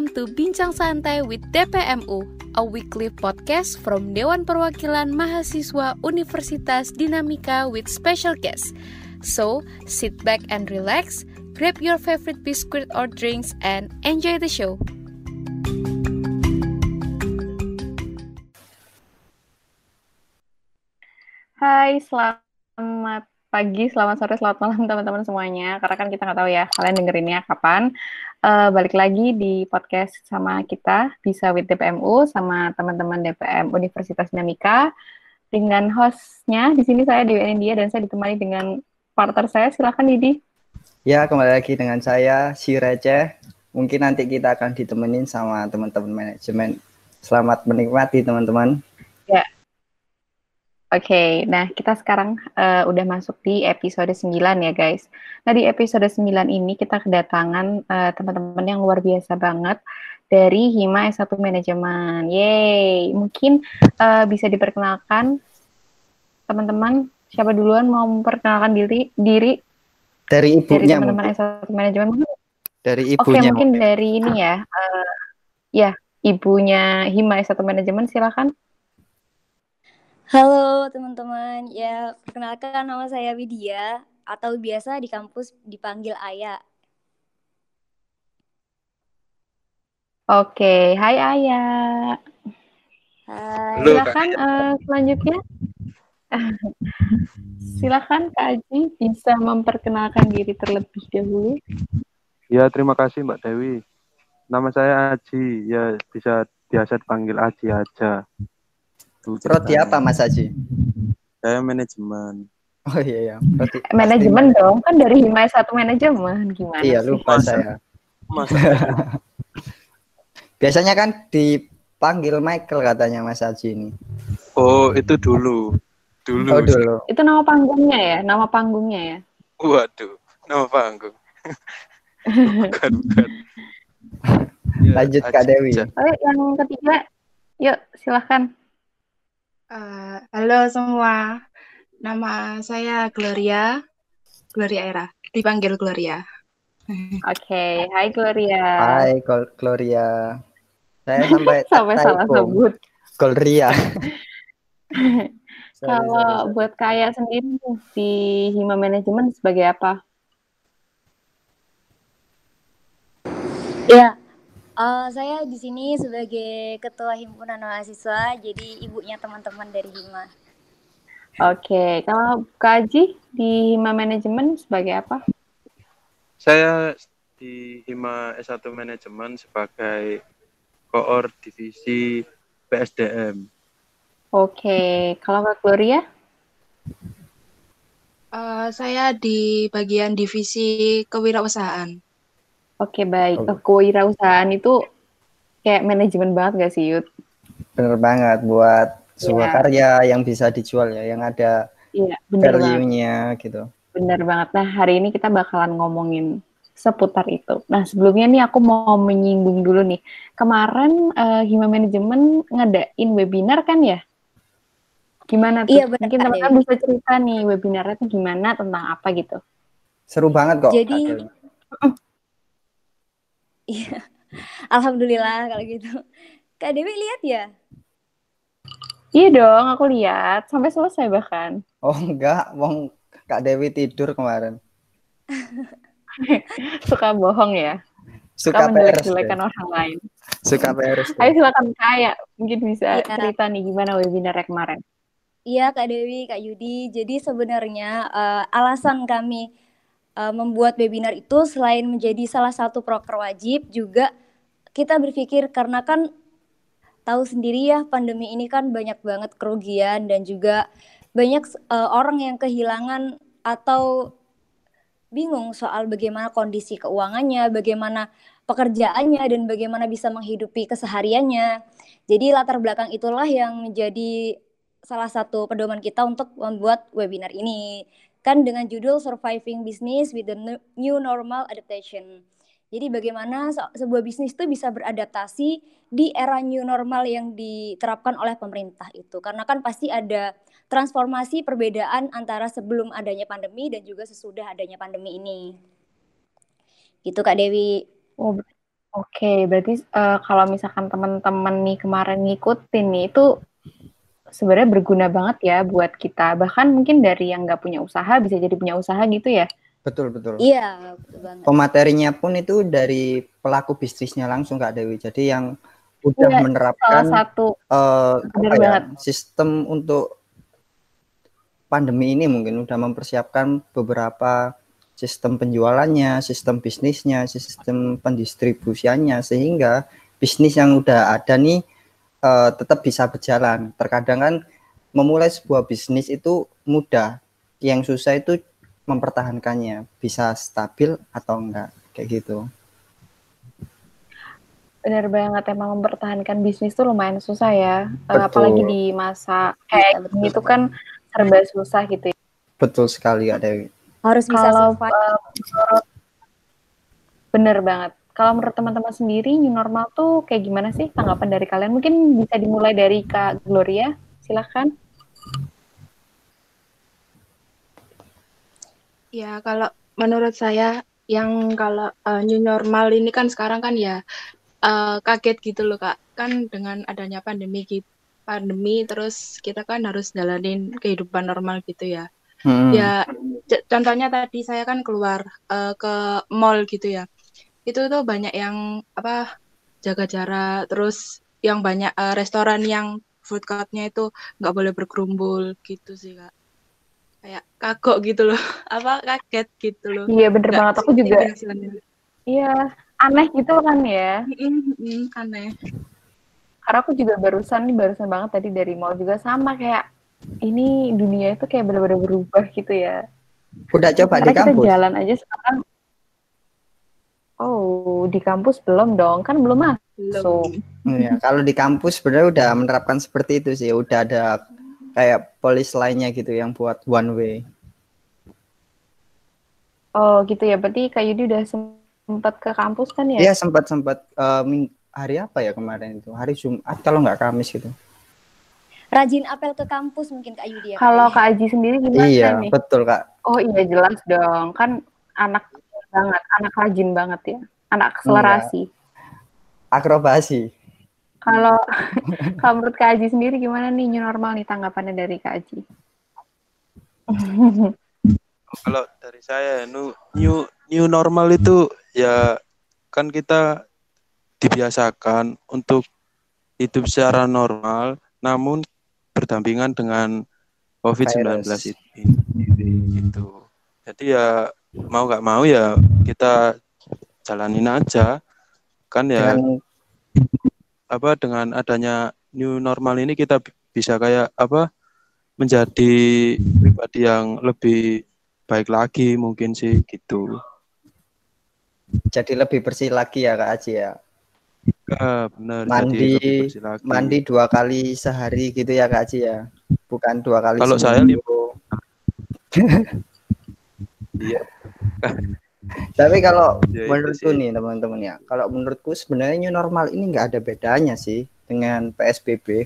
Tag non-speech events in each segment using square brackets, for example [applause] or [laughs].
Welcome to Bincang Santai with DPMU, a weekly podcast from Dewan Perwakilan Mahasiswa Universitas Dinamika with special guests. So, sit back and relax, grab your favorite biscuit or drinks, and enjoy the show. Hai, selamat pagi, selamat sore, selamat malam teman-teman semuanya. Karena kan kita nggak tahu ya kalian dengerinnya kapan. Uh, balik lagi di podcast sama kita, bisa with DPMU, sama teman-teman DPM Universitas Dinamika. Dengan hostnya, di sini saya Dewi India dan saya ditemani dengan partner saya. Silahkan Didi. Ya, kembali lagi dengan saya, si Receh. Mungkin nanti kita akan ditemenin sama teman-teman manajemen. Selamat menikmati, teman-teman. Ya. Oke, okay, nah kita sekarang uh, udah masuk di episode 9 ya guys. Nah di episode 9 ini kita kedatangan uh, teman-teman yang luar biasa banget dari Hima S1 Manajemen. Yeay, mungkin uh, bisa diperkenalkan teman-teman siapa duluan mau memperkenalkan diri diri dari ibunya dari teman-teman S1 Manajemen dari ibunya Oke, mungkin dari ini ya. Uh, ya, ibunya Hima S1 Manajemen silakan. Halo teman-teman, ya perkenalkan nama saya Widya atau biasa di kampus dipanggil Ayah. Oke, hai Ayah. Hai. Silakan uh, selanjutnya. [laughs] Silakan Kak Aji bisa memperkenalkan diri terlebih dahulu. Ya, terima kasih Mbak Dewi. Nama saya Aji, ya bisa biasa dipanggil Aji aja. Roti apa Mas Aji? Saya manajemen. Oh iya ya. Roti manajemen dong, kan dari Hima satu manajemen gimana? Iya, lupa Masa. saya. [laughs] Biasanya kan dipanggil Michael katanya Mas Aji ini. Oh, itu dulu. Dulu. Oh dulu. Itu nama panggungnya ya, nama panggungnya ya. Waduh, nama panggung. [laughs] bukan, bukan. Lanjut, Kak Dewi. aja. Oke, yang ketiga, yuk silahkan. Eh, halo semua, nama saya Gloria, Gloria Era, dipanggil Gloria. [laughs] Oke, hai Gloria. Hai Gol- Gloria. Saya [laughs] sampai Sampai salah sebut. Gloria. [laughs] Kalau buat Kaya sendiri di Hima Manajemen sebagai apa? Ya, eh, saya di sini sebagai ketua himpunan mahasiswa, jadi ibunya teman-teman dari Hima. Oke, kalau Kak di Hima Manajemen sebagai apa? Saya di Hima S1 Manajemen sebagai koor divisi PSDM. Oke, kalau Kak Gloria? Eh, saya di bagian divisi kewirausahaan. Oke, baik. Oh. Kewirausahaan itu kayak manajemen banget gak sih, Yud? Bener banget buat sebuah Iya. karya yang bisa dijual ya, yang ada Iya, bener banget. value-nya gitu. Bener banget. Nah, hari ini kita bakalan ngomongin seputar itu. Nah, sebelumnya nih aku mau menyinggung dulu nih. Kemarin eh, Hima Manajemen ngadain webinar kan ya? Gimana tuh? Iya, benar, Mungkin teman-teman bisa cerita nih webinarnya tuh gimana, tentang apa gitu. Seru banget kok. Jadi-. Iya, alhamdulillah kalau gitu. Kak Dewi lihat ya? Iya dong, aku lihat. Sampai selesai bahkan. Oh enggak, wong Kak Dewi tidur kemarin. [laughs] Suka bohong ya. Suka Suka menjelek-jelekan deh. orang lain. Suka peres. deh. Ayo silakan Kaya. Mungkin bisa Iya. cerita nih gimana webinarnya kemarin. Iya Kak Dewi, Kak Yudi. Jadi sebenarnya eh, alasan kami eh, membuat webinar itu selain menjadi salah satu proker wajib, juga kita berpikir karena kan tahu sendiri ya pandemi ini kan banyak banget kerugian dan juga banyak eh, orang yang kehilangan atau bingung soal bagaimana kondisi keuangannya, bagaimana pekerjaannya dan bagaimana bisa menghidupi kesehariannya. Jadi latar belakang itulah yang menjadi salah satu pedoman kita untuk membuat webinar ini. Kan dengan judul Surviving Business with the New Normal Adaptation. Jadi bagaimana sebuah bisnis itu bisa beradaptasi di era new normal yang diterapkan oleh pemerintah itu. Karena kan pasti ada transformasi perbedaan antara sebelum adanya pandemi dan juga sesudah adanya pandemi ini. Gitu Kak Dewi. Oh, Oke, okay. berarti uh, kalau misalkan teman-teman nih kemarin ngikutin nih itu sebenarnya berguna banget ya buat kita. Bahkan mungkin dari yang nggak punya usaha bisa jadi punya usaha gitu ya. Betul betul. Iya betul banget. Pematerinya pun itu dari pelaku bisnisnya langsung Kak Dewi. Jadi yang udah ya, menerapkan salah satu uh, apa ya, sistem untuk pandemi ini mungkin udah mempersiapkan beberapa sistem penjualannya, sistem bisnisnya, sistem pendistribusiannya sehingga bisnis yang udah ada nih uh, tetap bisa berjalan. Terkadang kan memulai sebuah bisnis itu mudah, yang susah itu mempertahankannya bisa stabil atau enggak kayak gitu. Benar banget emang mempertahankan bisnis tuh lumayan susah ya, eh, Betul. apalagi di masa kayak gini tuh kan serba susah gitu. Ya. Betul sekali Kak Dewi. Harus bisa Kalau, uh, bener banget. Kalau menurut teman-teman sendiri new normal tuh kayak gimana sih tanggapan dari kalian? Mungkin bisa dimulai dari Kak Gloria, silahkan. Ya, kalau menurut saya yang kalau uh, new normal ini kan sekarang kan ya uh, kaget gitu loh kak kan dengan adanya pandemi gitu pandemi terus kita kan harus jalanin kehidupan normal gitu ya hmm. ya contohnya tadi saya kan keluar uh, ke mall gitu ya itu tuh banyak yang apa jaga jarak terus yang banyak uh, restoran yang food courtnya itu nggak boleh berkerumbul gitu sih kak. Kayak kagok gitu loh. [laughs] Apa kaget gitu loh. Iya bener banget. Aku juga iya aneh gitu kan ya. Aneh. Karena aku juga barusan nih barusan banget tadi dari mall juga sama kayak ini dunia itu kayak benar-benar berubah gitu ya. Udah coba karena di kampus? kita jalan aja sekarang oh di kampus belum dong kan belum masuk ya, kalau di kampus sebenarnya udah menerapkan seperti itu sih udah ada kayak polis lainnya gitu yang buat one way. Oh gitu ya, berarti Kak Yudi udah sempat ke kampus kan ya? Iya sempat sempat uh, hari apa ya kemarin itu? Hari Jumat kalau nggak Kamis gitu. Rajin apel ke kampus mungkin Kak Yudi ya? Kalau Kak Aji sendiri gimana iya, nih? Iya betul Kak. Oh iya jelas dong, kan anak banget, anak rajin banget ya, anak akselerasi. Iya. Akrobasi. Kalau [laughs] kalau menurut Kak Aji sendiri gimana nih new normal nih tanggapannya dari Kak Aji? [laughs] kalau dari saya new new normal itu ya kan kita dibiasakan untuk hidup secara normal namun berdampingan dengan COVID-19 ini itu. Jadi ya mau nggak mau ya kita jalanin aja kan ya Dengan apa dengan adanya new normal ini kita bisa kayak apa menjadi pribadi yang lebih baik lagi mungkin sih gitu. Jadi lebih bersih lagi ya Kak Aji ya. Ya, benar. Mandi mandi dua kali sehari gitu ya Kak Aji ya. Bukan dua kali Kalau saya [laughs] Iya. Tapi kalau [laughs] ya, menurutku nih teman-teman ya, kalau menurutku sebenarnya new normal ini nggak ada bedanya sih dengan PSBB.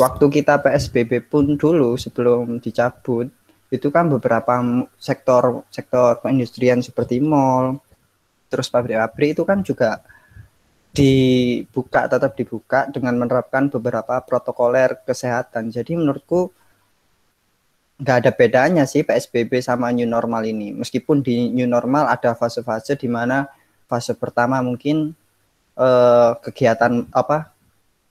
Waktu kita PSBB pun dulu sebelum dicabut, itu kan beberapa sektor sektor perindustrian seperti mall, terus pabrik-pabrik itu kan juga dibuka tetap dibuka dengan menerapkan beberapa protokoler kesehatan. Jadi menurutku nggak ada bedanya sih PSBB sama new normal ini. Meskipun di new normal ada fase-fase di mana fase pertama mungkin eh, kegiatan apa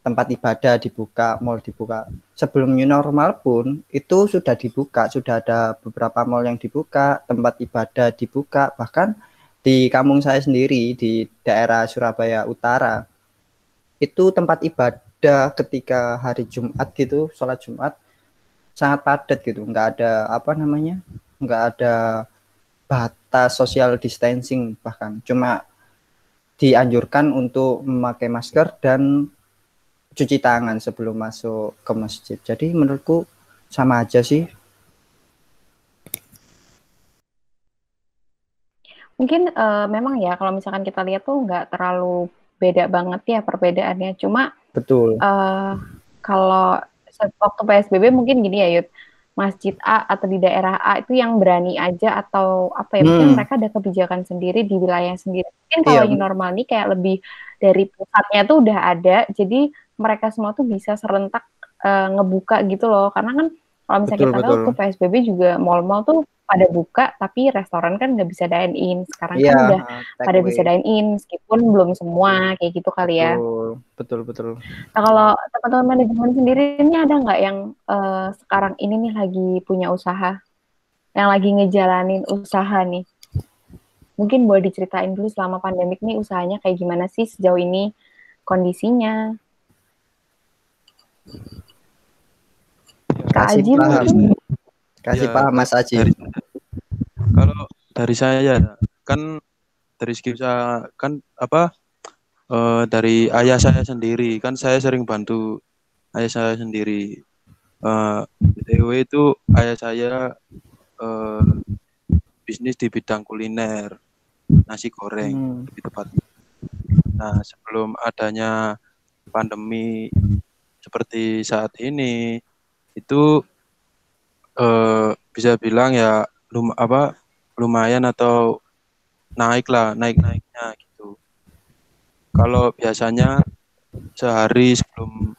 tempat ibadah dibuka, mall dibuka. Sebelum new normal pun itu sudah dibuka, sudah ada beberapa mall yang dibuka, tempat ibadah dibuka, bahkan di kampung saya sendiri di daerah Surabaya Utara itu tempat ibadah ketika hari Jumat gitu, sholat Jumat sangat padat gitu nggak ada apa namanya nggak ada batas social distancing bahkan cuma dianjurkan untuk memakai masker dan cuci tangan sebelum masuk ke masjid jadi menurutku sama aja sih Mungkin uh, memang ya kalau misalkan kita lihat tuh nggak terlalu beda banget ya perbedaannya. Cuma betul. Uh, kalau waktu PSBB mungkin gini ya Yud, masjid A atau di daerah A itu yang berani aja atau apa ya? Mungkin hmm. mereka ada kebijakan sendiri di wilayah sendiri. Mungkin kalau iya. normal nih kayak lebih dari pusatnya tuh udah ada. Jadi mereka semua tuh bisa serentak uh, ngebuka gitu loh. Karena kan kalau misalnya betul, kita tahu ke PSBB juga mall-mall tuh pada buka tapi restoran kan nggak bisa dine in. Sekarang yeah, kan iya, udah pada away. bisa dine in meskipun belum semua kayak gitu kali ya. Betul betul, nah kalau teman-teman manajemen sendiri ini ada nggak yang uh, sekarang ini nih lagi punya usaha? Yang lagi ngejalanin usaha nih? Mungkin boleh diceritain dulu selama pandemik nih usahanya kayak gimana sih sejauh ini kondisinya? Kak Aji mungkin. Kasih ya, paham Mas Aji. Dari, dari saya ya kan dari segi usaha kan apa uh, dari ayah saya sendiri kan saya sering bantu ayah saya sendiri. Uh, BTW itu ayah saya uh, bisnis di bidang kuliner nasi goreng hmm. lebih tepat. Nah sebelum adanya pandemi seperti saat ini itu eh, bisa bilang ya lum apa lumayan atau naik lah naik naiknya gitu. Kalau biasanya sehari sebelum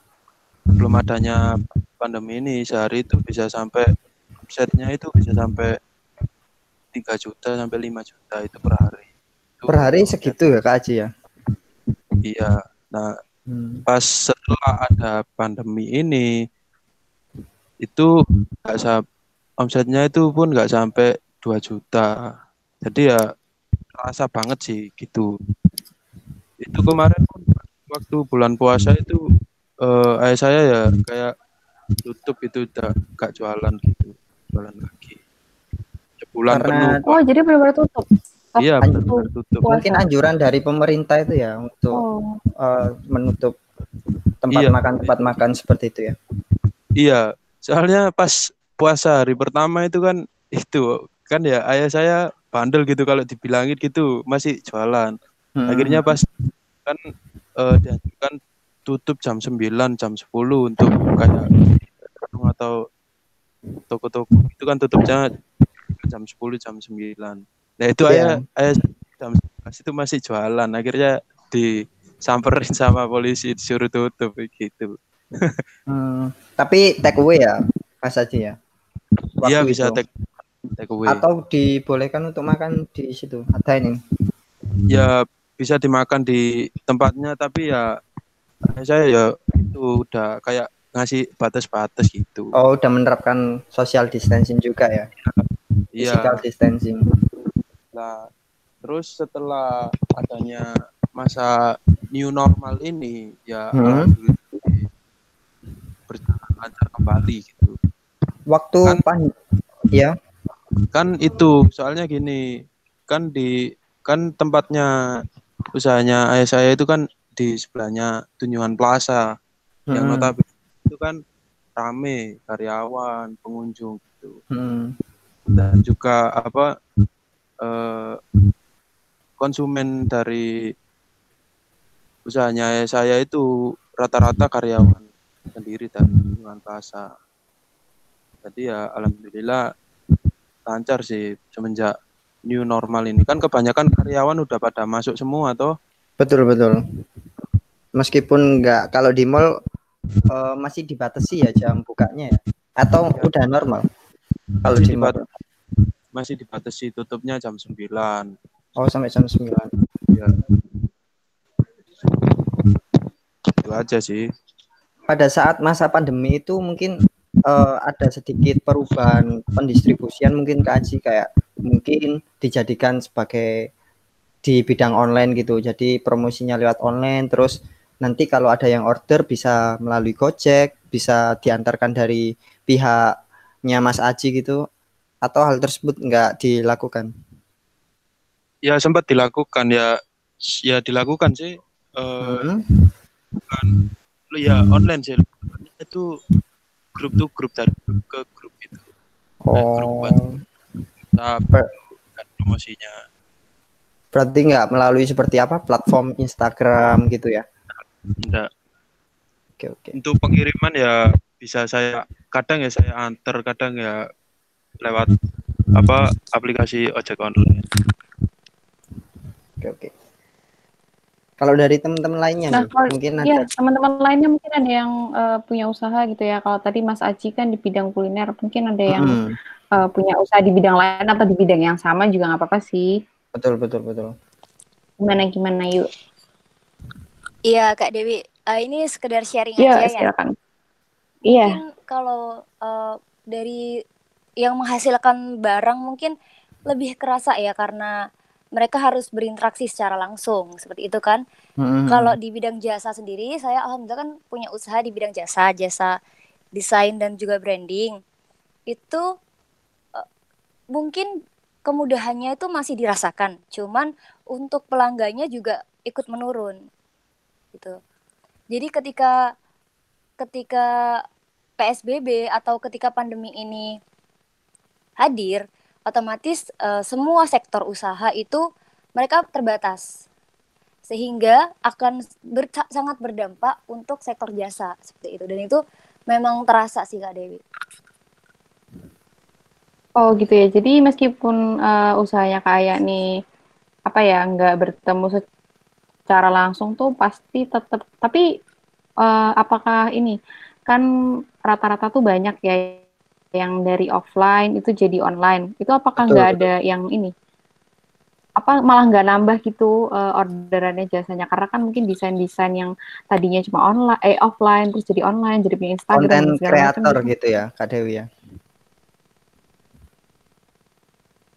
belum adanya pandemi ini sehari itu bisa sampai setnya itu bisa sampai 3 juta sampai 5 juta itu per hari. Itu per hari segitu ya Kak Aji ya? Iya nah hmm. pas setelah ada pandemi ini itu nggak omsetnya itu pun nggak sampai 2 juta jadi ya rasa banget sih gitu itu kemarin pun waktu bulan puasa itu uh, ayah saya ya kayak tutup itu udah gak jualan gitu jualan lagi sebulan Karena... penuh oh jadi benar-benar tutup Oh, iya benar tutup. Mungkin anjuran dari pemerintah itu ya untuk oh. uh, menutup tempat iya. makan tempat makan seperti itu ya. Iya, soalnya pas puasa hari pertama itu kan [laughs] itu kan ya ayah saya bandel gitu kalau dibilangin gitu masih jualan. Hmm. akhirnya pas kan uh, dianjurkan tutup jam 9 jam 10 untuk kayak atau toko-toko. Itu kan tutupnya jam 10 jam 9 nah itu yeah. ayah ayah jam itu masih jualan. Akhirnya disamperin sama polisi disuruh tutup gitu. [laughs] Hmm, tapi take away ya pas aja ya? Iya bisa take, take away. Atau dibolehkan untuk makan di situ? Ada ini? Ya bisa dimakan di tempatnya tapi ya saya ya itu udah kayak ngasih batas-batas gitu. Oh udah menerapkan social distancing juga ya? Iya. Physical distancing. Nah terus setelah adanya masa new normal ini ya hmm. berjalan lancar kembali gitu. Waktu kan, pan ya. Kan itu soalnya gini, kan di kan tempatnya usahanya ayah saya itu kan di sebelahnya Tunjungan Plaza hmm. yang notabene itu kan rame karyawan pengunjung gitu hmm. dan juga apa eh, konsumen dari usahanya ayah saya itu rata-rata karyawan sendiri dan lingkungan pasar. Jadi ya alhamdulillah lancar sih semenjak new normal ini. Kan kebanyakan karyawan udah pada masuk semua toh. Betul betul. Meskipun nggak kalau di mall uh, masih dibatasi ya jam bukanya ya atau ya. udah normal. Kalau di mall masih dibatasi tutupnya jam 9. Oh, sampai jam 9. Ya. Itu aja sih pada saat masa pandemi itu mungkin uh, ada sedikit perubahan pendistribusian mungkin kaji kayak mungkin dijadikan sebagai di bidang online gitu. Jadi promosinya lewat online terus nanti kalau ada yang order bisa melalui Gojek, bisa diantarkan dari pihaknya Mas Aji gitu atau hal tersebut enggak dilakukan? Ya sempat dilakukan ya ya dilakukan sih uh, hmm. bukan ya online sih itu grup tuh grup dari grup ke grup itu oh nah, grup buat promosinya Berarti nggak melalui seperti apa platform Instagram gitu ya? Enggak. Oke oke. Untuk pengiriman ya bisa saya kadang ya saya antar, kadang ya lewat apa aplikasi ojek online. Oke oke. Kalau dari teman-teman lainnya Nah, nih, kalau mungkin ya ada teman-teman lainnya mungkin ada yang eh, punya usaha gitu ya. Kalau tadi Mas Aji kan di bidang kuliner, mungkin ada yang Mm, eh, punya usaha di bidang lain atau di bidang yang sama juga nggak apa-apa sih. betul betul betul. Gimana gimana yuk? Iya Kak Dewi, Eh, ini sekedar sharing Iya, aja ya. silakan. Iya. Mungkin kalau eh, dari yang menghasilkan barang mungkin lebih kerasa ya karena mereka harus berinteraksi secara langsung seperti itu kan. Mm, Kalau di bidang jasa sendiri, saya alhamdulillah kan punya usaha di bidang jasa, jasa desain dan juga branding. Itu eh, mungkin kemudahannya itu masih dirasakan, cuman untuk pelanggannya juga ikut menurun gitu. Jadi ketika ketika PSBB atau ketika pandemi ini hadir, otomatis eh, semua sektor usaha itu mereka terbatas sehingga akan ber- sangat berdampak untuk sektor jasa seperti itu dan itu memang terasa sih Kak Dewi. Oh gitu ya. Jadi meskipun eh, usahanya kayak nih apa ya nggak bertemu secara langsung tuh pasti tetap. Tapi eh, apakah ini kan rata-rata tuh banyak ya yang dari offline itu jadi online. Itu apakah nggak ada yang ini? Apa malah nggak nambah gitu eh, orderannya jasanya? Karena kan mungkin desain-desain yang tadinya cuma online, eh offline terus jadi online, jadi punya Instagram konten kreator gitu. gitu ya, Kak Dewi ya.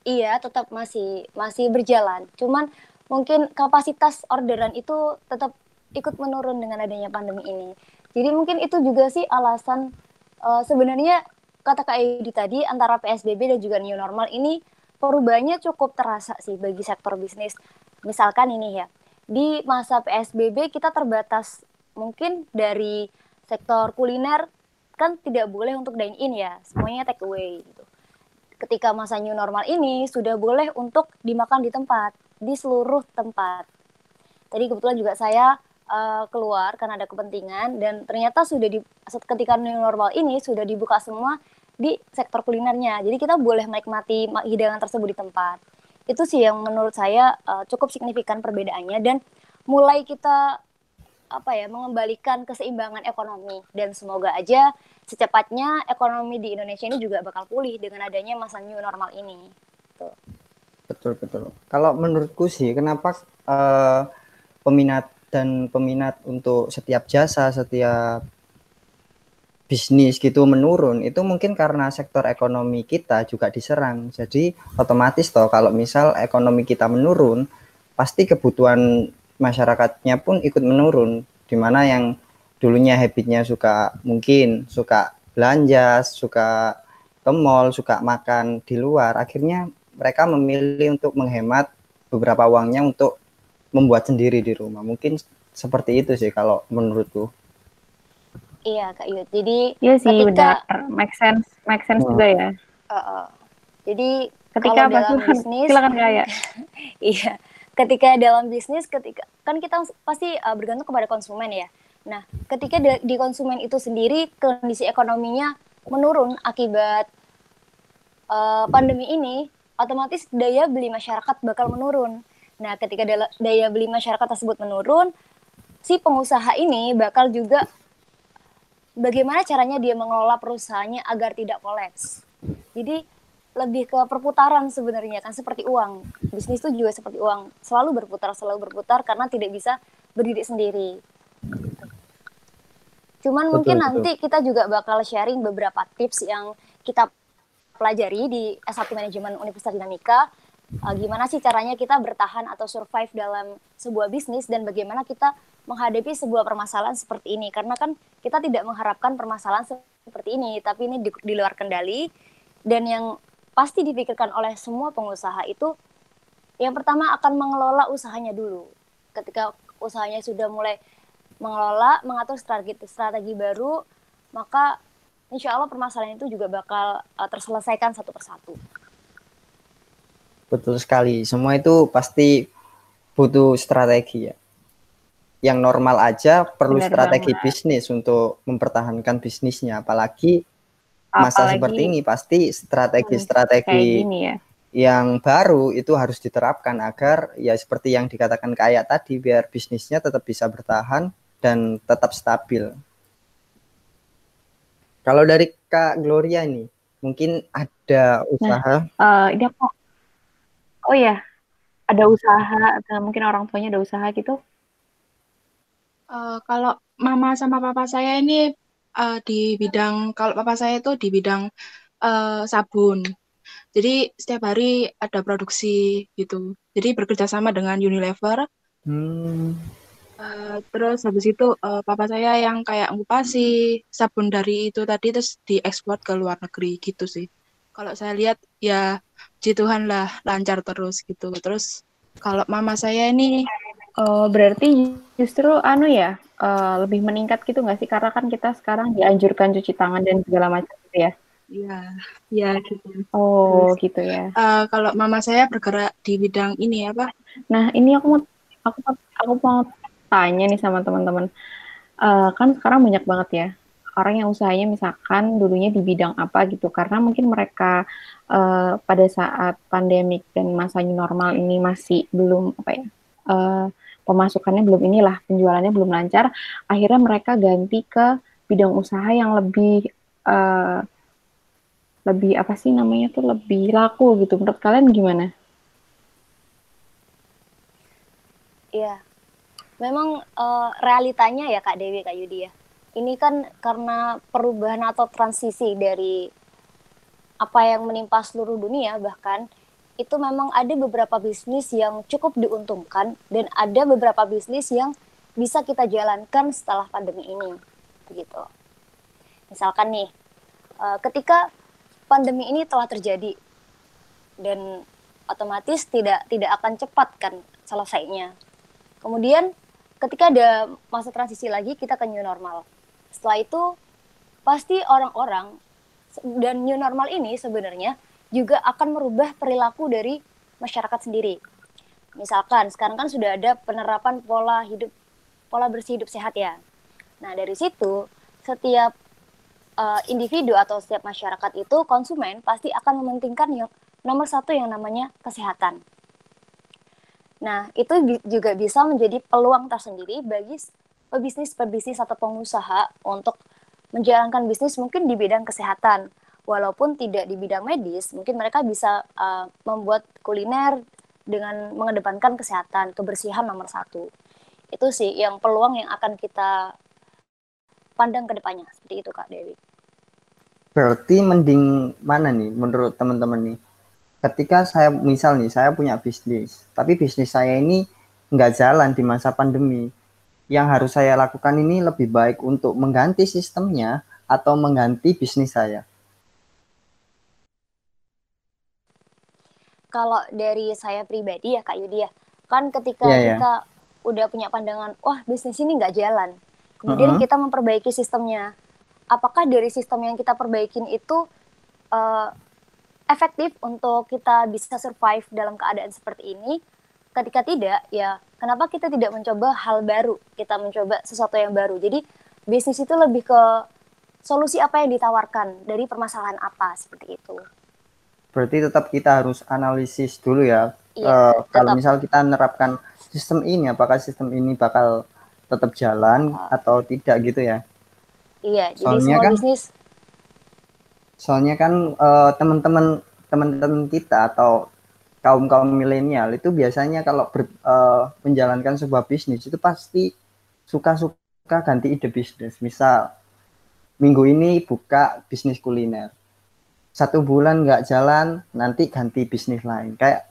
Iya, tetap masih masih berjalan. Cuman mungkin kapasitas orderan itu tetap ikut menurun dengan adanya pandemi ini. Jadi mungkin itu juga sih alasan eh, sebenarnya kata Kak Edi tadi antara PSBB dan juga new normal ini perubahannya cukup terasa sih bagi sektor bisnis. Misalkan ini ya, di masa PSBB kita terbatas mungkin dari sektor kuliner kan tidak boleh untuk dine in ya, semuanya take away gitu ketika masa new normal ini sudah boleh untuk dimakan di tempat, di seluruh tempat. Tadi kebetulan juga saya eh, keluar karena ada kepentingan dan ternyata sudah di ketika new normal ini sudah dibuka semua di sektor kulinernya. Jadi kita boleh menikmati ma- hidangan tersebut di tempat. Itu sih yang menurut saya eh, cukup signifikan perbedaannya dan mulai kita apa ya mengembalikan keseimbangan ekonomi dan semoga aja secepatnya ekonomi di Indonesia ini juga bakal pulih dengan adanya masa new normal ini. Betul betul. Kalau menurutku sih, kenapa eh, peminat dan peminat untuk setiap jasa, setiap bisnis gitu menurun, itu mungkin karena sektor ekonomi kita juga diserang. Jadi otomatis toh kalau misal ekonomi kita menurun, pasti kebutuhan masyarakatnya pun ikut menurun. Di mana yang dulunya habitnya suka mungkin suka belanja, suka ke mall, suka makan di luar, akhirnya mereka memilih untuk menghemat beberapa uangnya untuk membuat sendiri di rumah. Mungkin seperti itu sih kalau menurutku. Iya Kak Yud. Jadi Iya sih Ketika- benar, make sense, make sense Hmm. juga ya. eh, eh, jadi Ketika kalau dalam bisnis silakan kayak. [laughs] Iya, ketika dalam bisnis, ketika kan kita pasti uh, bergantung kepada konsumen ya. Nah, ketika di, di konsumen itu sendiri kondisi ekonominya menurun akibat uh, pandemi ini, otomatis daya beli masyarakat bakal menurun. Nah, ketika daya beli masyarakat tersebut menurun, si pengusaha ini bakal juga bagaimana caranya dia mengelola perusahaannya agar tidak kolaps. Jadi lebih ke perputaran sebenarnya kan seperti uang. Bisnis itu juga seperti uang, selalu berputar, selalu berputar karena tidak bisa berdiri sendiri. Cuman Betul, mungkin betul. nanti kita juga bakal sharing beberapa tips yang kita pelajari di S1 Manajemen Universitas Dinamika. Uh, gimana sih caranya kita bertahan atau survive dalam sebuah bisnis dan bagaimana kita menghadapi sebuah permasalahan seperti ini. Karena kan kita tidak mengharapkan permasalahan seperti ini, tapi ini di, di luar kendali dan yang pasti dipikirkan oleh semua pengusaha itu yang pertama akan mengelola usahanya dulu. Ketika usahanya sudah mulai mengelola, mengatur strategi strategi baru, maka insya Allah permasalahan itu juga bakal uh, terselesaikan satu persatu. Betul sekali. Semua itu pasti butuh strategi ya. Yang normal aja perlu Benar strategi banget. bisnis untuk mempertahankan bisnisnya, apalagi masa Apalagi seperti ini pasti strategi-strategi ya. yang baru itu harus diterapkan agar ya seperti yang dikatakan kayak tadi biar bisnisnya tetap bisa bertahan dan tetap stabil. Kalau dari Kak Gloria nih, mungkin ada usaha Eh, ini aku Oh ya, ada usaha atau mungkin orang tuanya ada usaha gitu. Eh, kalau mama sama papa saya ini eh, di bidang kalau papa saya itu di bidang eh, sabun. Jadi setiap hari ada produksi gitu. Jadi bekerja sama dengan Unilever. Hmm, Eh, terus habis itu eh, papa saya yang kayak ngupasi sabun dari itu tadi terus diekspor ke luar negeri gitu sih. Kalau saya lihat ya puji Tuhan lah lancar terus gitu. Terus kalau mama saya ini Oh, berarti justru anu ya, eh, lebih meningkat gitu nggak sih? Karena kan kita sekarang dianjurkan cuci tangan dan segala macam gitu ya. ya ya gitu. Oh, Terus gitu ya. eh, kalau mama saya bergerak di bidang ini apa? Nah, ini aku mau aku mau- aku mau tanya nih sama teman-teman. Eh, kan sekarang banyak banget ya orang yang usahanya misalkan dulunya di bidang apa gitu karena mungkin mereka eh, pada saat pandemik dan masa new normal ini masih belum apa ya eh, pemasukannya belum inilah penjualannya belum lancar akhirnya mereka ganti ke bidang usaha yang lebih eh, lebih apa sih namanya tuh lebih laku gitu menurut kalian gimana? Iya, memang eh, realitanya ya Kak Dewi, Kak Yudi ya. Ini kan karena perubahan atau transisi dari apa yang menimpa seluruh dunia bahkan itu memang ada beberapa bisnis yang cukup diuntungkan dan ada beberapa bisnis yang bisa kita jalankan setelah pandemi ini begitu. Misalkan nih, eh, ketika pandemi ini telah terjadi dan otomatis tidak tidak akan cepat kan selesainya. Kemudian ketika ada masa transisi lagi kita ke new normal. Setelah itu pasti orang-orang dan new normal ini sebenarnya juga akan merubah perilaku dari masyarakat sendiri. Misalkan sekarang kan sudah ada penerapan pola hidup pola bersih hidup sehat ya. Nah, dari situ setiap eh, individu atau setiap masyarakat itu konsumen pasti akan mementingkan yang nomor satu yang namanya kesehatan. Nah, itu juga bisa menjadi peluang tersendiri bagi pebisnis-pebisnis atau pengusaha untuk menjalankan bisnis mungkin di bidang kesehatan. Walaupun tidak di bidang medis, mungkin mereka bisa uh, membuat kuliner dengan mengedepankan kesehatan, kebersihan nomor satu. Itu sih yang peluang yang akan kita pandang ke depannya. Seperti itu, Kak Dewi. berarti mending mana nih menurut teman-teman nih? Ketika saya misal nih saya punya bisnis, tapi bisnis saya ini nggak jalan di masa pandemi. Yang harus saya lakukan ini lebih baik untuk mengganti sistemnya atau mengganti bisnis saya. kalau dari saya pribadi ya Kak Yudi ya, kan ketika Iya, iya. kita udah punya pandangan, wah bisnis ini nggak jalan, kemudian Mhm. kita memperbaiki sistemnya, apakah dari sistem yang kita perbaikin itu eh, efektif untuk kita bisa survive dalam keadaan seperti ini? Ketika tidak, ya kenapa kita tidak mencoba hal baru, kita mencoba sesuatu yang baru. Jadi bisnis itu lebih ke solusi apa yang ditawarkan dari permasalahan apa seperti itu. Berarti tetap kita harus analisis dulu ya. Iya, Eh, kalau misal kita menerapkan sistem ini, apakah sistem ini bakal tetap jalan atau tidak gitu ya? Iya, jadi Soalnya kan- bisnis Soalnya kan eh, teman-teman teman-teman kita atau kaum kaum milenial itu biasanya kalau ber- eh, menjalankan sebuah bisnis itu pasti suka-suka ganti ide bisnis. Misal minggu ini buka bisnis kuliner, satu bulan nggak jalan, nanti ganti bisnis lain. Kayak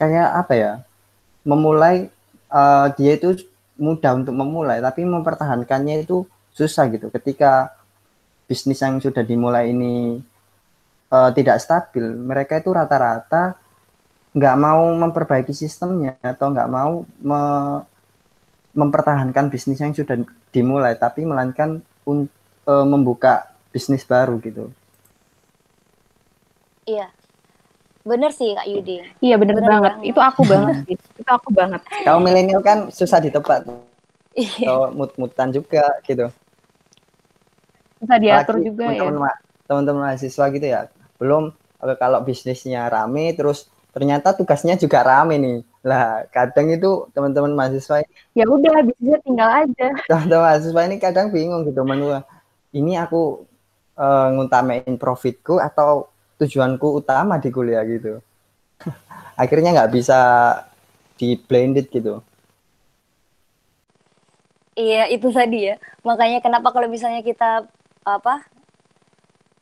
kayak apa ya? Memulai eh, dia itu mudah untuk memulai, tapi mempertahankannya itu susah gitu. Ketika bisnis yang sudah dimulai ini eh, tidak stabil, mereka itu rata-rata nggak mau memperbaiki sistemnya atau nggak mau me- mempertahankan bisnis yang sudah dimulai, tapi melainkan un- eh, membuka bisnis baru gitu. Iya. Bener sih Kak Yudi. Iya bener, Bener banget. banget. Itu aku banget sih. itu aku banget. Kalau milenial kan susah ditebak. Iya. Kalau mut-mutan juga gitu. Bisa diatur Apalagi juga ya. teman-teman ma- teman-teman mahasiswa gitu ya. Belum kalau bisnisnya rame terus ternyata tugasnya juga rame nih. Lah, kadang itu teman-teman mahasiswa Ya udah, bisnisnya tinggal aja. [laughs] teman-teman mahasiswa ini kadang bingung gitu menurut ini aku eh, ngutamain profitku atau tujuanku utama di kuliah gitu. [laughs] Akhirnya nggak bisa di blended gitu. Iya, itu tadi ya. Makanya kenapa kalau misalnya kita apa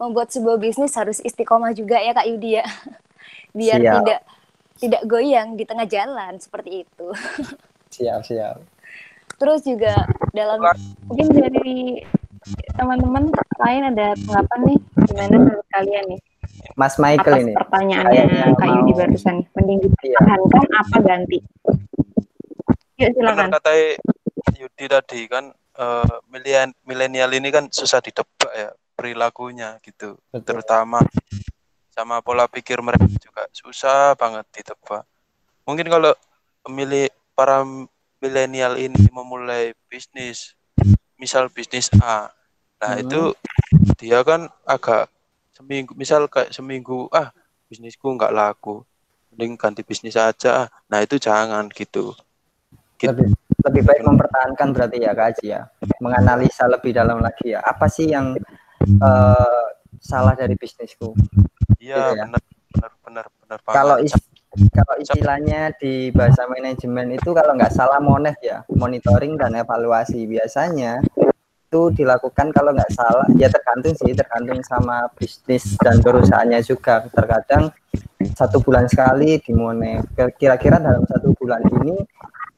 membuat sebuah bisnis harus istiqomah juga ya Kak Yudi ya. [laughs] Biar Siap. tidak tidak goyang di tengah jalan seperti itu. [laughs] Siap, siap. Terus juga dalam Mungkin dari teman-teman lain ada tanggapan nih gimana menurut kalian nih Mas Michael atas ini. pertanyaannya Kak mau- Yudi barusan nih. Mending Iya. dipertahankan apa ganti? Yuk benar silakan. kata Yudi tadi kan eh, milenial milenial ini kan susah ditebak ya perilakunya gitu Betul. terutama sama pola pikir mereka juga susah banget ditebak mungkin kalau milih para milenial ini memulai bisnis misal bisnis A nah Hmm. itu dia kan agak seminggu misal kayak seminggu ah bisnisku nggak laku mending ganti bisnis aja ah. nah itu jangan gitu Gitu. lebih lebih baik mempertahankan berarti ya Kak Aji ya menganalisa lebih dalam lagi ya apa sih yang eh, salah dari bisnisku Iya Gitu ya. benar benar benar kalau kalau istilahnya di bahasa manajemen itu kalau nggak salah monet ya monitoring dan evaluasi. Biasanya itu dilakukan kalau nggak salah ya tergantung sih tergantung sama bisnis dan perusahaannya juga. Terkadang satu bulan sekali dimone kira-kira dalam satu bulan ini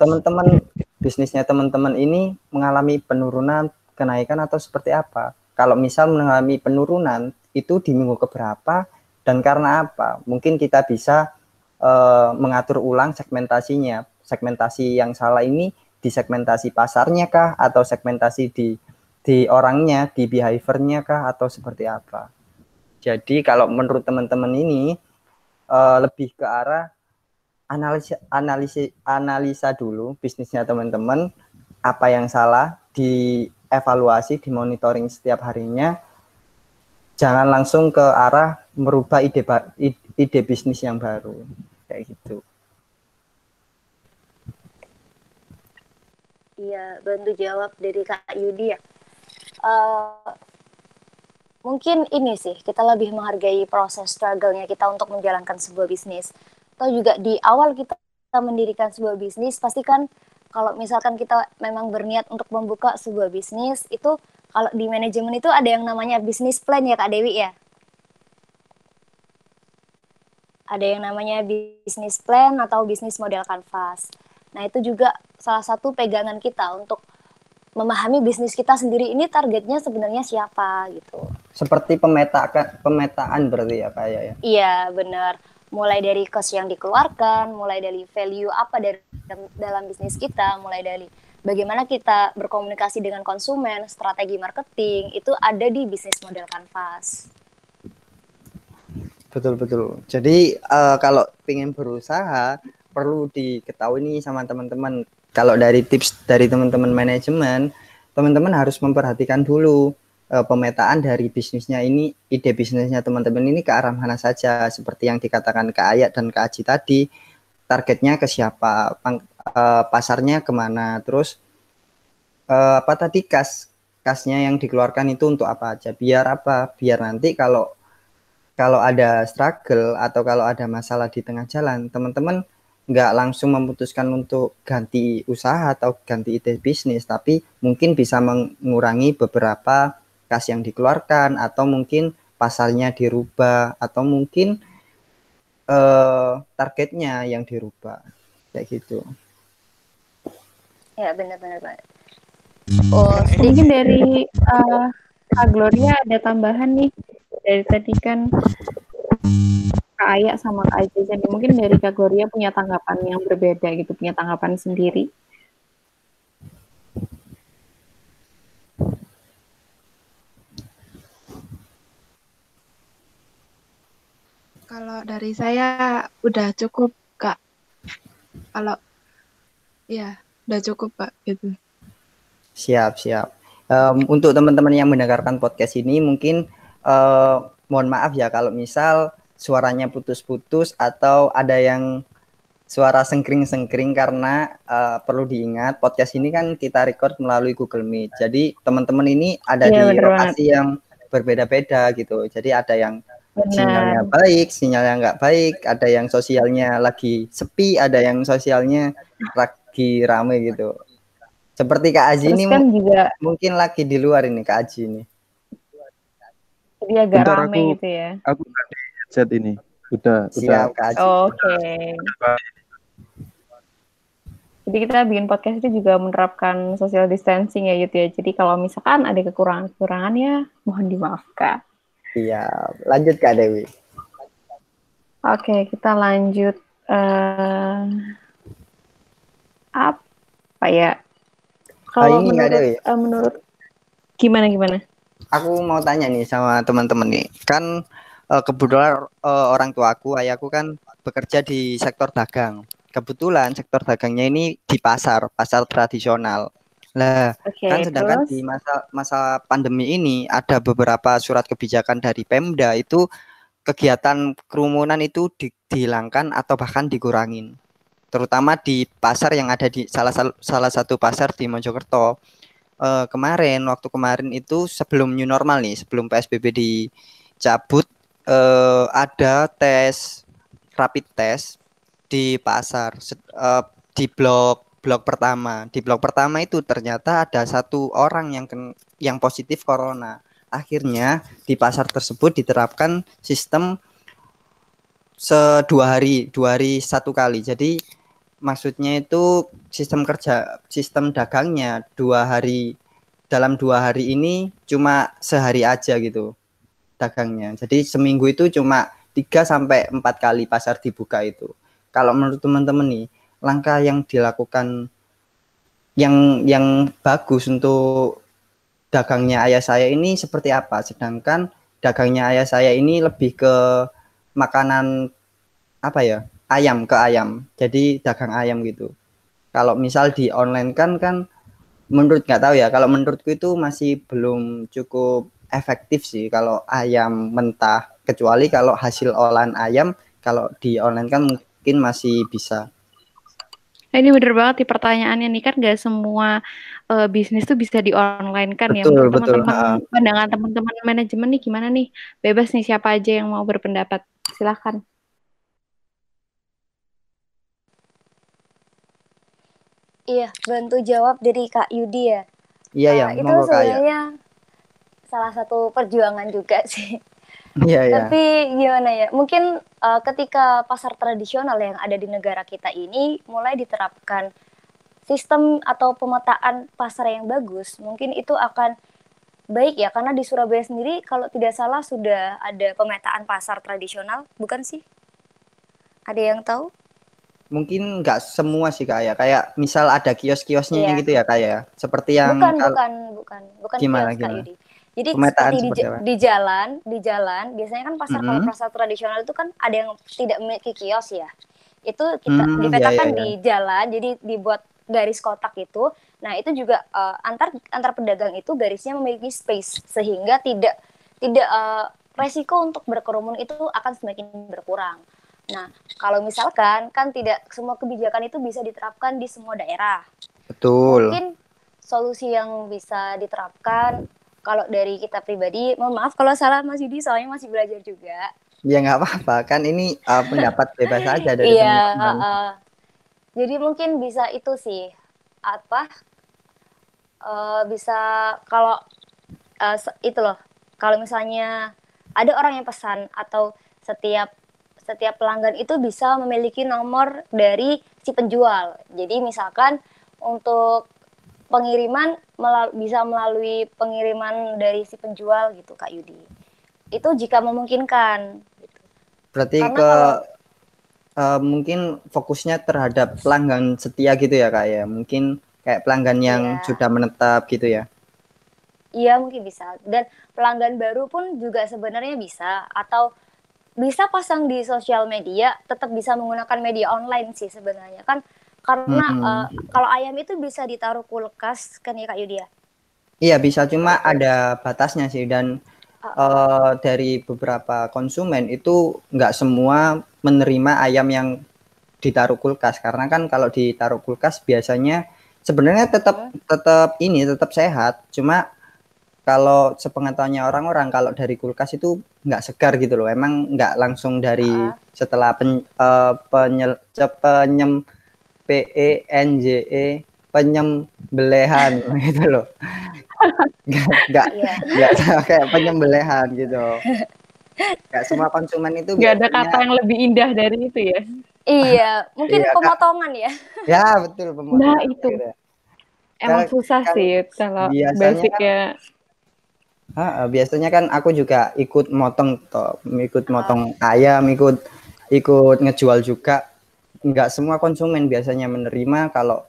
teman-teman bisnisnya teman-teman ini mengalami penurunan kenaikan atau seperti apa? Kalau misal mengalami penurunan itu di minggu keberapa dan karena apa? Mungkin kita bisa eh, mengatur ulang segmentasinya. Segmentasi yang salah ini di segmentasi pasarnya kah? Atau segmentasi di di orangnya di behaviornya kah? Atau seperti apa? Jadi kalau menurut teman-teman ini eh, lebih ke arah analisa analisa analisa dulu bisnisnya teman-teman. Apa yang salah dievaluasi dimonitoring setiap harinya jangan langsung ke arah merubah ide ide, bisnis yang baru kayak gitu Iya, bantu jawab dari Kak Yudi ya. Eh, mungkin ini sih, kita lebih menghargai proses struggle-nya kita untuk menjalankan sebuah bisnis. Atau juga di awal kita mendirikan sebuah bisnis, pasti kan kalau misalkan kita memang berniat untuk membuka sebuah bisnis, itu kalau di manajemen itu ada yang namanya bisnis plan ya Kak Dewi ya? Ada yang namanya bisnis plan atau bisnis model canvas. Nah, itu juga salah satu pegangan kita untuk memahami bisnis kita sendiri ini targetnya sebenarnya siapa gitu. seperti pemetaan pemetaan berarti ya kayak ya Iya, benar. Mulai dari cost yang dikeluarkan, mulai dari value apa dari dalam bisnis kita, mulai dari bagaimana kita berkomunikasi dengan konsumen, strategi marketing, itu ada di bisnis model canvas. betul betul. Jadi eh, kalau pengen berusaha perlu diketahui nih sama teman-teman. Kalau dari tips dari teman-teman manajemen teman-teman harus memperhatikan dulu eh, pemetaan dari bisnisnya ini ide bisnisnya teman-teman ini ke arah mana saja. Seperti yang dikatakan Kak Ayat dan Kak Aji tadi targetnya ke siapa eh, pasarnya ke mana terus eh, apa tadi kas kasnya yang dikeluarkan itu untuk apa aja? Biar apa? Biar nanti kalau kalau ada struggle atau kalau ada masalah di tengah jalan teman-teman nggak langsung memutuskan untuk ganti usaha atau ganti ide bisnis tapi mungkin bisa mengurangi beberapa kas yang dikeluarkan atau mungkin pasarnya dirubah atau mungkin eh, targetnya yang dirubah. Kayak gitu Ya, benar-benar. Mbak. Oh, Mungkin dari eh, Kak Gloria ada tambahan nih dari tadi kan Kak Aya sama Kak Aja nih. Mungkin dari Kak Gloria punya tanggapan yang berbeda gitu, punya tanggapan sendiri. Kalau dari saya udah cukup, Kak. Kalau Iya, udah cukup Pak gitu. Siap, siap. Um, untuk teman-teman yang mendengarkan podcast ini mungkin uh, mohon maaf ya kalau misal suaranya putus-putus atau ada yang suara sengkring-sengkring karena uh, perlu diingat podcast ini kan kita record melalui Google Meet. Jadi teman-teman ini ada ya, di lokasi banget. yang berbeda-beda gitu. Jadi ada yang Benar. sinyalnya baik, sinyalnya nggak baik, ada yang sosialnya lagi sepi, ada yang sosialnya lagi rame gitu. Seperti Kak Aji Terus ini kan juga mungkin lagi di luar ini Kak Aji ini. Jadi agak Bentar rame aku, gitu ya. Aku headset ini. Udah, Siap, udah. Oke. Okay. Jadi kita bikin podcast itu juga menerapkan social distancing ya Yud ya. Jadi kalau misalkan ada kekurangan-kekurangan ya mohon dimaafkan. Iya, lanjut Kak Dewi. Oke, kita lanjut uh, apa ya? Kalau menurut Dewi. Uh, menurut gimana gimana? Aku mau tanya nih sama teman-teman nih. Kan uh, kebetulan uh, orang tua aku, ayahku kan bekerja di sektor dagang kebetulan sektor dagangnya ini di pasar, pasar tradisional. Lah, okay, kan sedangkan terus? di masa masa pandemi ini ada beberapa surat kebijakan dari Pemda itu kegiatan kerumunan itu di, dihilangkan atau bahkan dikurangin. Terutama di pasar yang ada di salah salah satu pasar di Mojokerto. Eh, kemarin waktu kemarin itu sebelum new normal nih, sebelum PSBB dicabut eh, ada tes rapid test di pasar uh, di blok blok pertama. Di blok pertama itu ternyata ada satu orang yang yang positif corona. Akhirnya di pasar tersebut diterapkan sistem sedua hari dua hari satu kali. Jadi maksudnya itu sistem kerja sistem dagangnya dua hari dalam dua hari ini cuma sehari aja gitu dagangnya. Jadi seminggu itu cuma tiga sampai empat kali pasar dibuka itu. Kalau menurut teman-teman nih langkah yang dilakukan yang yang bagus untuk dagangnya ayah saya ini seperti apa? Sedangkan dagangnya ayah saya ini lebih ke makanan apa ya ayam ke ayam jadi dagang ayam gitu kalau misal di online kan kan menurut nggak tahu ya kalau menurutku itu masih belum cukup efektif sih kalau ayam mentah kecuali kalau hasil olahan ayam kalau di online kan mungkin masih bisa. Nah, ini bener banget di pertanyaannya nih kan gak semua uh, bisnis tuh bisa di online kan ya. betul, ya. Teman-teman pandangan teman-teman manajemen nih gimana nih? Bebas nih siapa aja yang mau berpendapat. Silahkan. Iya, bantu jawab dari Kak Yudi ya. Iya, uh, ya. Itu sebenarnya salah satu perjuangan juga [laughs] sih. Iya, iya. Tapi gimana ya? Mungkin uh, ketika pasar tradisional yang ada di negara kita ini mulai diterapkan sistem atau pemetaan pasar yang bagus, mungkin itu akan baik ya karena di Surabaya sendiri kalau tidak salah sudah ada pemetaan pasar tradisional, bukan sih? Ada yang tahu? Mungkin nggak semua sih kak ya, kayak misal ada kios-kiosnya yeah. gitu ya kak ya, seperti yang bukan bukan bukan bukan gimana, kios gimana? Yudi jadi Pemetaan seperti di, di jalan, di jalan biasanya kan pasar mm -hmm. kalau pasar tradisional itu kan ada yang tidak memiliki kios ya. Itu kita mm, dipetakan iya, iya, iya. di jalan, jadi dibuat garis kotak itu. Nah, itu juga uh, antar antar pedagang itu garisnya memiliki space sehingga tidak tidak uh, resiko untuk berkerumun itu akan semakin berkurang. Nah, kalau misalkan kan tidak semua kebijakan itu bisa diterapkan di semua daerah. Betul. Mungkin solusi yang bisa diterapkan kalau dari kita pribadi, mohon maaf kalau salah Mas Yudi, soalnya masih belajar juga. Ya nggak apa-apa, kan ini uh, pendapat [laughs] bebas aja dari Iya, uh, uh, jadi mungkin bisa itu sih, apa, uh, bisa kalau uh, itu loh, kalau misalnya ada orang yang pesan atau setiap setiap pelanggan itu bisa memiliki nomor dari si penjual. Jadi misalkan untuk pengiriman melal bisa melalui pengiriman dari si penjual gitu Kak Yudi. Itu jika memungkinkan. Gitu. Berarti Karena ke kalau, uh, mungkin fokusnya terhadap pelanggan setia gitu ya Kak ya. Mungkin kayak pelanggan yang iya. sudah menetap gitu ya. Iya mungkin bisa. Dan pelanggan baru pun juga sebenarnya bisa atau bisa pasang di sosial media, tetap bisa menggunakan media online sih sebenarnya. Kan Karena Mm-mm. eh, kalau ayam itu bisa ditaruh kulkas kan ya Kak Yudia? Iya bisa. Cuma ada batasnya sih. Dan eh, dari beberapa konsumen itu nggak semua menerima ayam yang ditaruh kulkas. Karena kan kalau ditaruh kulkas biasanya sebenarnya tetap tetap ini tetap sehat. Cuma kalau sepengetahuannya orang-orang kalau dari kulkas itu nggak segar gitu loh emang nggak langsung dari Ah. setelah pen, eh, penyel, ce- penyem P E N J E penyembelihan [laughs] gitu loh nggak nggak Iya. nggak sama [laughs] kayak penyembelihan gitu nggak semua konsumen itu Nggak ada kata yang lebih indah dari itu ya. Iya, [laughs] mungkin Iya, pemotongan ya. ya betul pemotongan Nah, itu. gitu. Emang susah kalau sih kalau basicnya. Ha, biasanya kan aku juga ikut motong toh, ikut Ah. motong ayam, ikut ikut ngejual juga. Nggak semua konsumen biasanya menerima kalau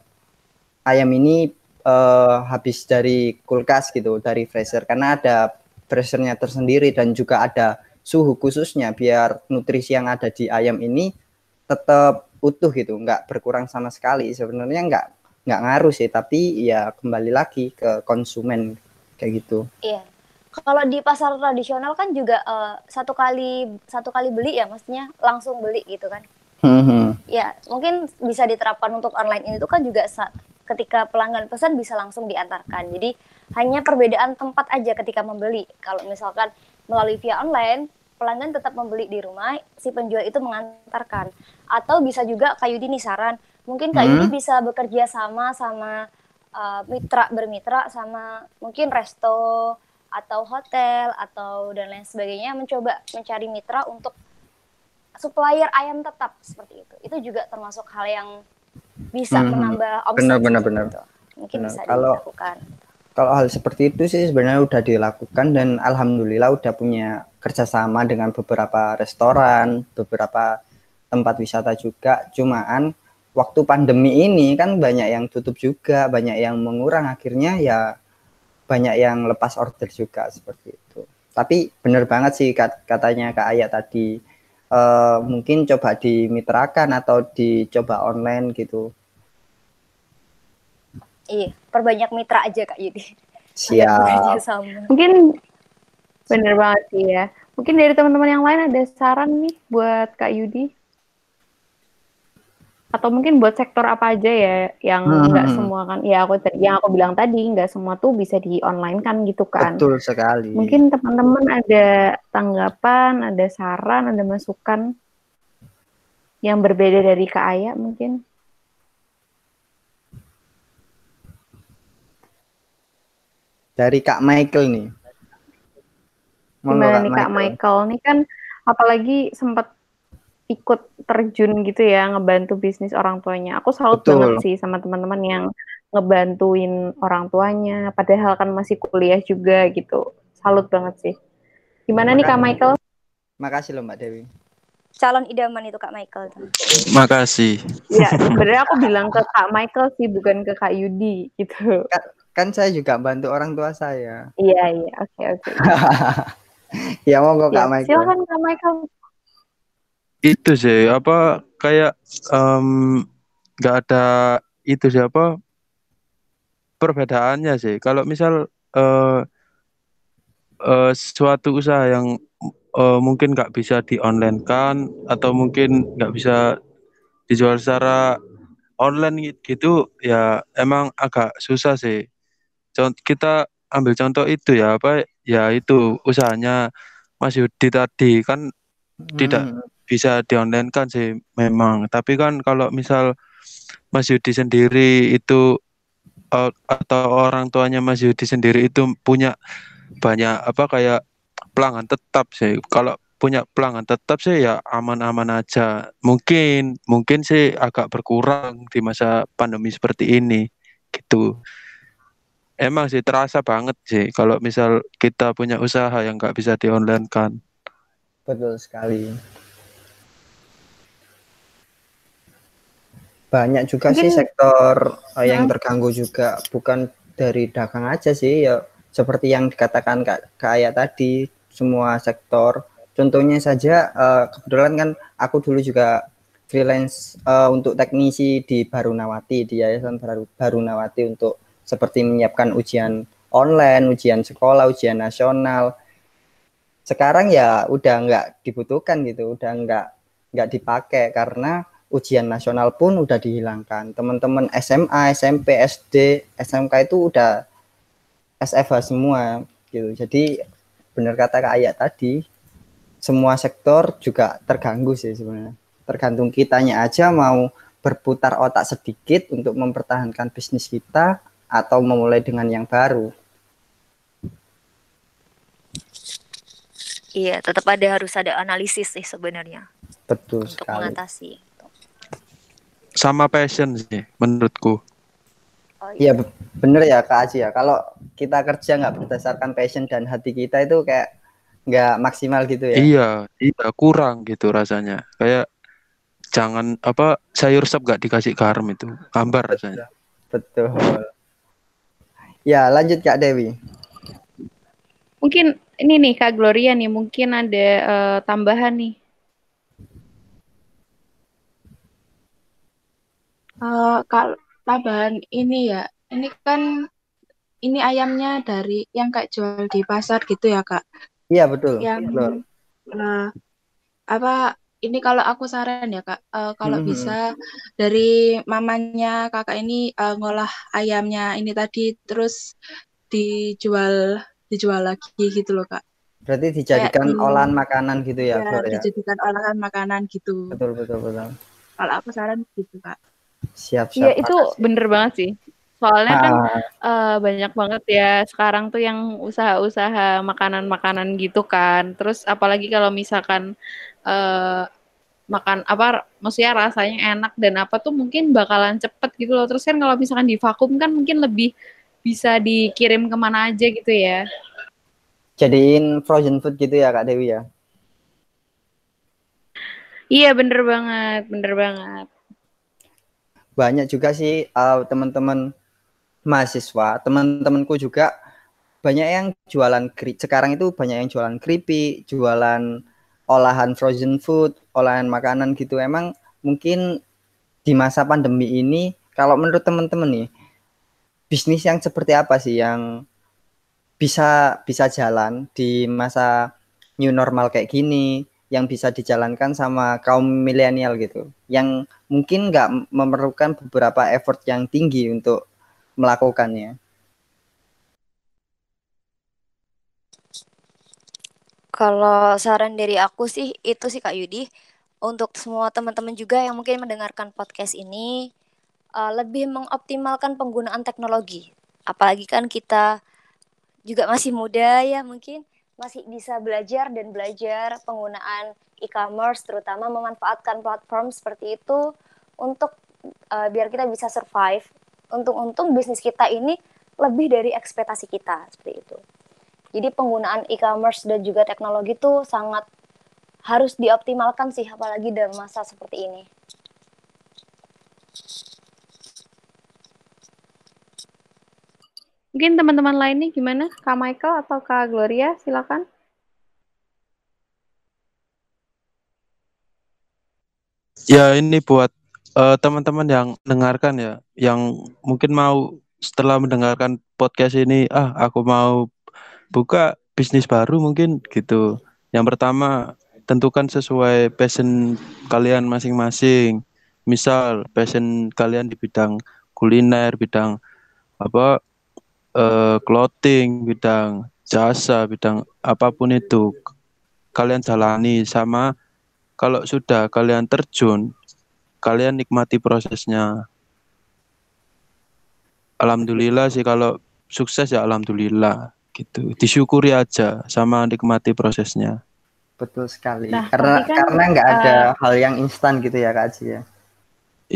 ayam ini eh, habis dari kulkas gitu, dari freezer karena ada freezernya tersendiri dan juga ada suhu khususnya biar nutrisi yang ada di ayam ini tetap utuh gitu, nggak berkurang sama sekali. Sebenarnya nggak nggak ngaruh sih, tapi ya kembali lagi ke konsumen kayak gitu. Iya. Kalau di pasar tradisional kan juga eh, satu kali satu kali beli ya, maksudnya langsung beli gitu kan. Hmm. Ya, mungkin bisa diterapkan untuk online ini tuh kan juga ketika pelanggan pesan bisa langsung diantarkan. Jadi hanya perbedaan tempat aja ketika membeli. Kalau misalkan melalui via online, pelanggan tetap membeli di rumah, si penjual itu mengantarkan. Atau bisa juga Kak Yudi nih saran, mungkin Kak Hmm. Bisa bekerja sama sama uh, mitra bermitra sama mungkin resto atau hotel atau dan lain sebagainya mencoba mencari mitra untuk supplier ayam tetap seperti itu. Itu juga termasuk hal yang bisa Mhm. menambah omset. Benar, benar, seperti benar. Mungkin Benar. bisa Kalau- dilakukan. Kalau hal seperti itu sih sebenarnya udah dilakukan dan alhamdulillah udah punya kerjasama dengan beberapa restoran, beberapa tempat wisata juga. Cumaan waktu pandemi ini kan banyak yang tutup juga, banyak yang mengurang akhirnya ya banyak yang lepas order juga seperti itu. Tapi benar banget sih kat- katanya Kak Ayat tadi eh, mungkin coba dimitrakan atau dicoba online gitu. Iya, perbanyak mitra aja Kak Yudi. Siap. Mungkin bener banget sih ya. Mungkin dari teman-teman yang lain ada saran nih buat Kak Yudi? Atau mungkin buat sektor apa aja ya yang Hmm. nggak semua kan? Ya aku yang aku bilang tadi nggak semua tuh bisa di online kan gitu kan? Betul sekali. Mungkin teman-teman ada tanggapan, ada saran, ada masukan yang berbeda dari Kak Aya mungkin? dari Kak Michael nih. Gimana nih Kak Michael? Nih kan apalagi sempat ikut terjun gitu ya ngebantu bisnis orang tuanya. Aku salut Betul. banget sih sama teman-teman yang ngebantuin orang tuanya padahal kan masih kuliah juga gitu. Salut banget sih. Gimana nih Kak Michael? Makasih loh Mbak Dewi. Calon idaman itu Kak Michael. tuh. Makasih. Ya, sebenarnya aku bilang ke Kak Michael sih bukan ke Kak Yudi gitu. Kan saya juga bantu orang tua saya. Iya, iya. Oke, oke. [laughs] ya monggo Ya, Kak Michael. silakan Kak Michael. Itu sih apa kayak nggak ada itu sih apa perbedaannya sih. Kalau misal eh eh, suatu usaha yang eh, mungkin nggak bisa di online kan atau mungkin nggak bisa dijual secara online gitu ya emang agak susah sih. Contoh kita ambil contoh itu ya apa ya itu usahanya Mas Yudi tadi kan tidak Hmm, bisa di online kan sih memang. Tapi kan kalau misal Mas Yudi sendiri itu eh, atau orang tuanya Mas Yudi sendiri itu punya banyak apa kayak pelanggan tetap sih. Kalau punya pelanggan tetap sih ya aman-aman aja. Mungkin mungkin sih agak berkurang di masa pandemi seperti ini gitu. Emang sih terasa banget sih kalau misal kita punya usaha yang nggak bisa di online kan betul sekali. Banyak juga sih Mungkin- sektor eh, yang terganggu juga bukan dari dagang aja sih ya seperti yang dikatakan Kak, Aya tadi semua sektor. Contohnya saja eh, kebetulan kan aku dulu juga freelance uh, untuk teknisi di Barunawati di Yayasan Baru Barunawati untuk seperti menyiapkan ujian online, ujian sekolah, ujian nasional. Sekarang ya udah nggak dibutuhkan gitu, udah nggak nggak dipakai karena ujian nasional pun udah dihilangkan. Teman-teman SMA, SMP, SD, SMK itu udah SFH semua gitu. Jadi benar kata Kak Ayat tadi, semua sektor juga terganggu sih sebenarnya tergantung kitanya aja mau berputar otak sedikit untuk mempertahankan bisnis kita atau memulai dengan yang baru. Iya, tetap ada harus ada analisis sih sebenarnya. Betul untuk sekali. mengatasi. Sama passion sih menurutku. Oh, Iya be- bener ya Kak Aji ya. Kalau kita kerja nggak berdasarkan passion dan hati kita itu kayak nggak maksimal gitu ya. Iya, iya kurang gitu rasanya. Kayak jangan apa sayur sop gak dikasih garam itu hambar rasanya. Betul. Ya lanjut Kak Dewi. Mungkin ini nih Kak Gloria nih, mungkin ada eh, tambahan nih. Eh, kalau tambahan ini ya, ini kan ini ayamnya dari yang kayak jual di pasar gitu ya kak. Iya betul. Yang betul. eh, apa ini kalau aku saran ya kak, eh, kalau Mhm. bisa dari mamanya kakak ini eh, ngolah ayamnya ini tadi terus dijual dijual lagi gitu loh kak. Berarti dijadikan di- olahan makanan gitu ya, Ya, Flor ya. dijadikan olahan makanan gitu. Betul betul betul. Kalau aku saran gitu kak. Siap siap. Iya itu makasih. bener banget sih. Soalnya kan eh, banyak banget ya sekarang tuh yang usaha-usaha makanan-makanan gitu kan. Terus apalagi kalau misalkan eh, makan apa, maksudnya rasanya enak dan apa tuh mungkin bakalan cepet gitu loh. Terus kan kalau misalkan di vakum kan mungkin lebih bisa dikirim ke mana aja gitu ya. jadiin frozen food gitu ya Kak Dewi ya. Iya bener banget, bener banget. Banyak juga sih uh, teman-teman mahasiswa, teman-temanku juga banyak yang jualan sekarang itu banyak yang jualan keripik, jualan olahan frozen food, olahan makanan gitu. Emang mungkin di masa pandemi ini kalau menurut teman-teman nih bisnis yang seperti apa sih yang bisa bisa jalan di masa new normal kayak gini yang bisa dijalankan sama kaum milenial gitu yang mungkin nggak memerlukan beberapa effort yang tinggi untuk melakukannya. Kalau saran dari aku sih itu sih Kak Yudi untuk semua teman-teman juga yang mungkin mendengarkan podcast ini uh, lebih mengoptimalkan penggunaan teknologi. Apalagi kan kita juga masih muda ya mungkin masih bisa belajar dan belajar penggunaan e-commerce terutama memanfaatkan platform seperti itu untuk uh, biar kita bisa survive. Untung-untung bisnis kita ini lebih dari ekspektasi kita seperti itu. Jadi penggunaan e-commerce dan juga teknologi itu sangat harus dioptimalkan sih apalagi dalam masa seperti ini. Mungkin teman-teman lainnya gimana? Kak Michael atau Kak Gloria, silakan. Ya ini buat eh, teman-teman yang dengarkan ya, yang mungkin mau setelah mendengarkan podcast ini, ah aku mau buka bisnis baru mungkin gitu. Yang pertama tentukan sesuai passion kalian masing-masing. Misal passion kalian di bidang kuliner, bidang apa eh, clothing, bidang jasa, bidang apa pun itu kalian jalani sama kalau sudah kalian terjun, kalian nikmati prosesnya. Alhamdulillah sih kalau sukses ya alhamdulillah gitu. Disyukuri aja sama nikmati prosesnya. Betul sekali. Nah, karena kan, karena nggak ada eh, hal yang instan gitu ya Kak Aji ya.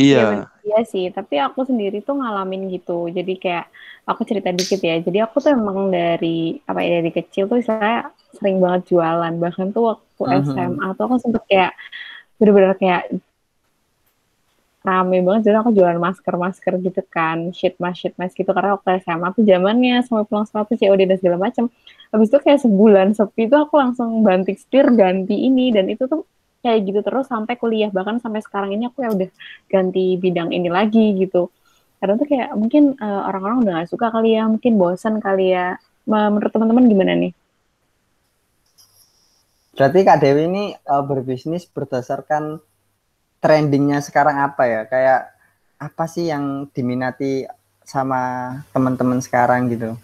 Iya, ben- iya sih, tapi aku sendiri tuh ngalamin gitu. Jadi kayak aku cerita dikit ya. Jadi aku tuh emang dari apa ya dari kecil tuh saya sering banget jualan. Bahkan tuh waktu Mhm. SMA tuh aku sempet kayak bener-bener kayak rame banget jadi aku jualan masker-masker gitu kan sheet mask sheet mask gitu karena waktu SMA tuh zamannya sampai pulang sekolah tuh COD dan segala macam habis itu kayak sebulan sepi itu aku langsung banting setir ganti ini dan itu tuh kayak gitu terus sampai kuliah. Bahkan sampai sekarang ini aku ya udah ganti bidang ini lagi gitu. Kadang tuh kayak mungkin uh, orang-orang udah gak suka kali ya mungkin bosan kali ya. Menurut teman-teman gimana nih? Berarti kak Dewi ini uh, berbisnis berdasarkan trendingnya sekarang apa ya? Kayak apa sih yang diminati sama teman-teman sekarang gitu?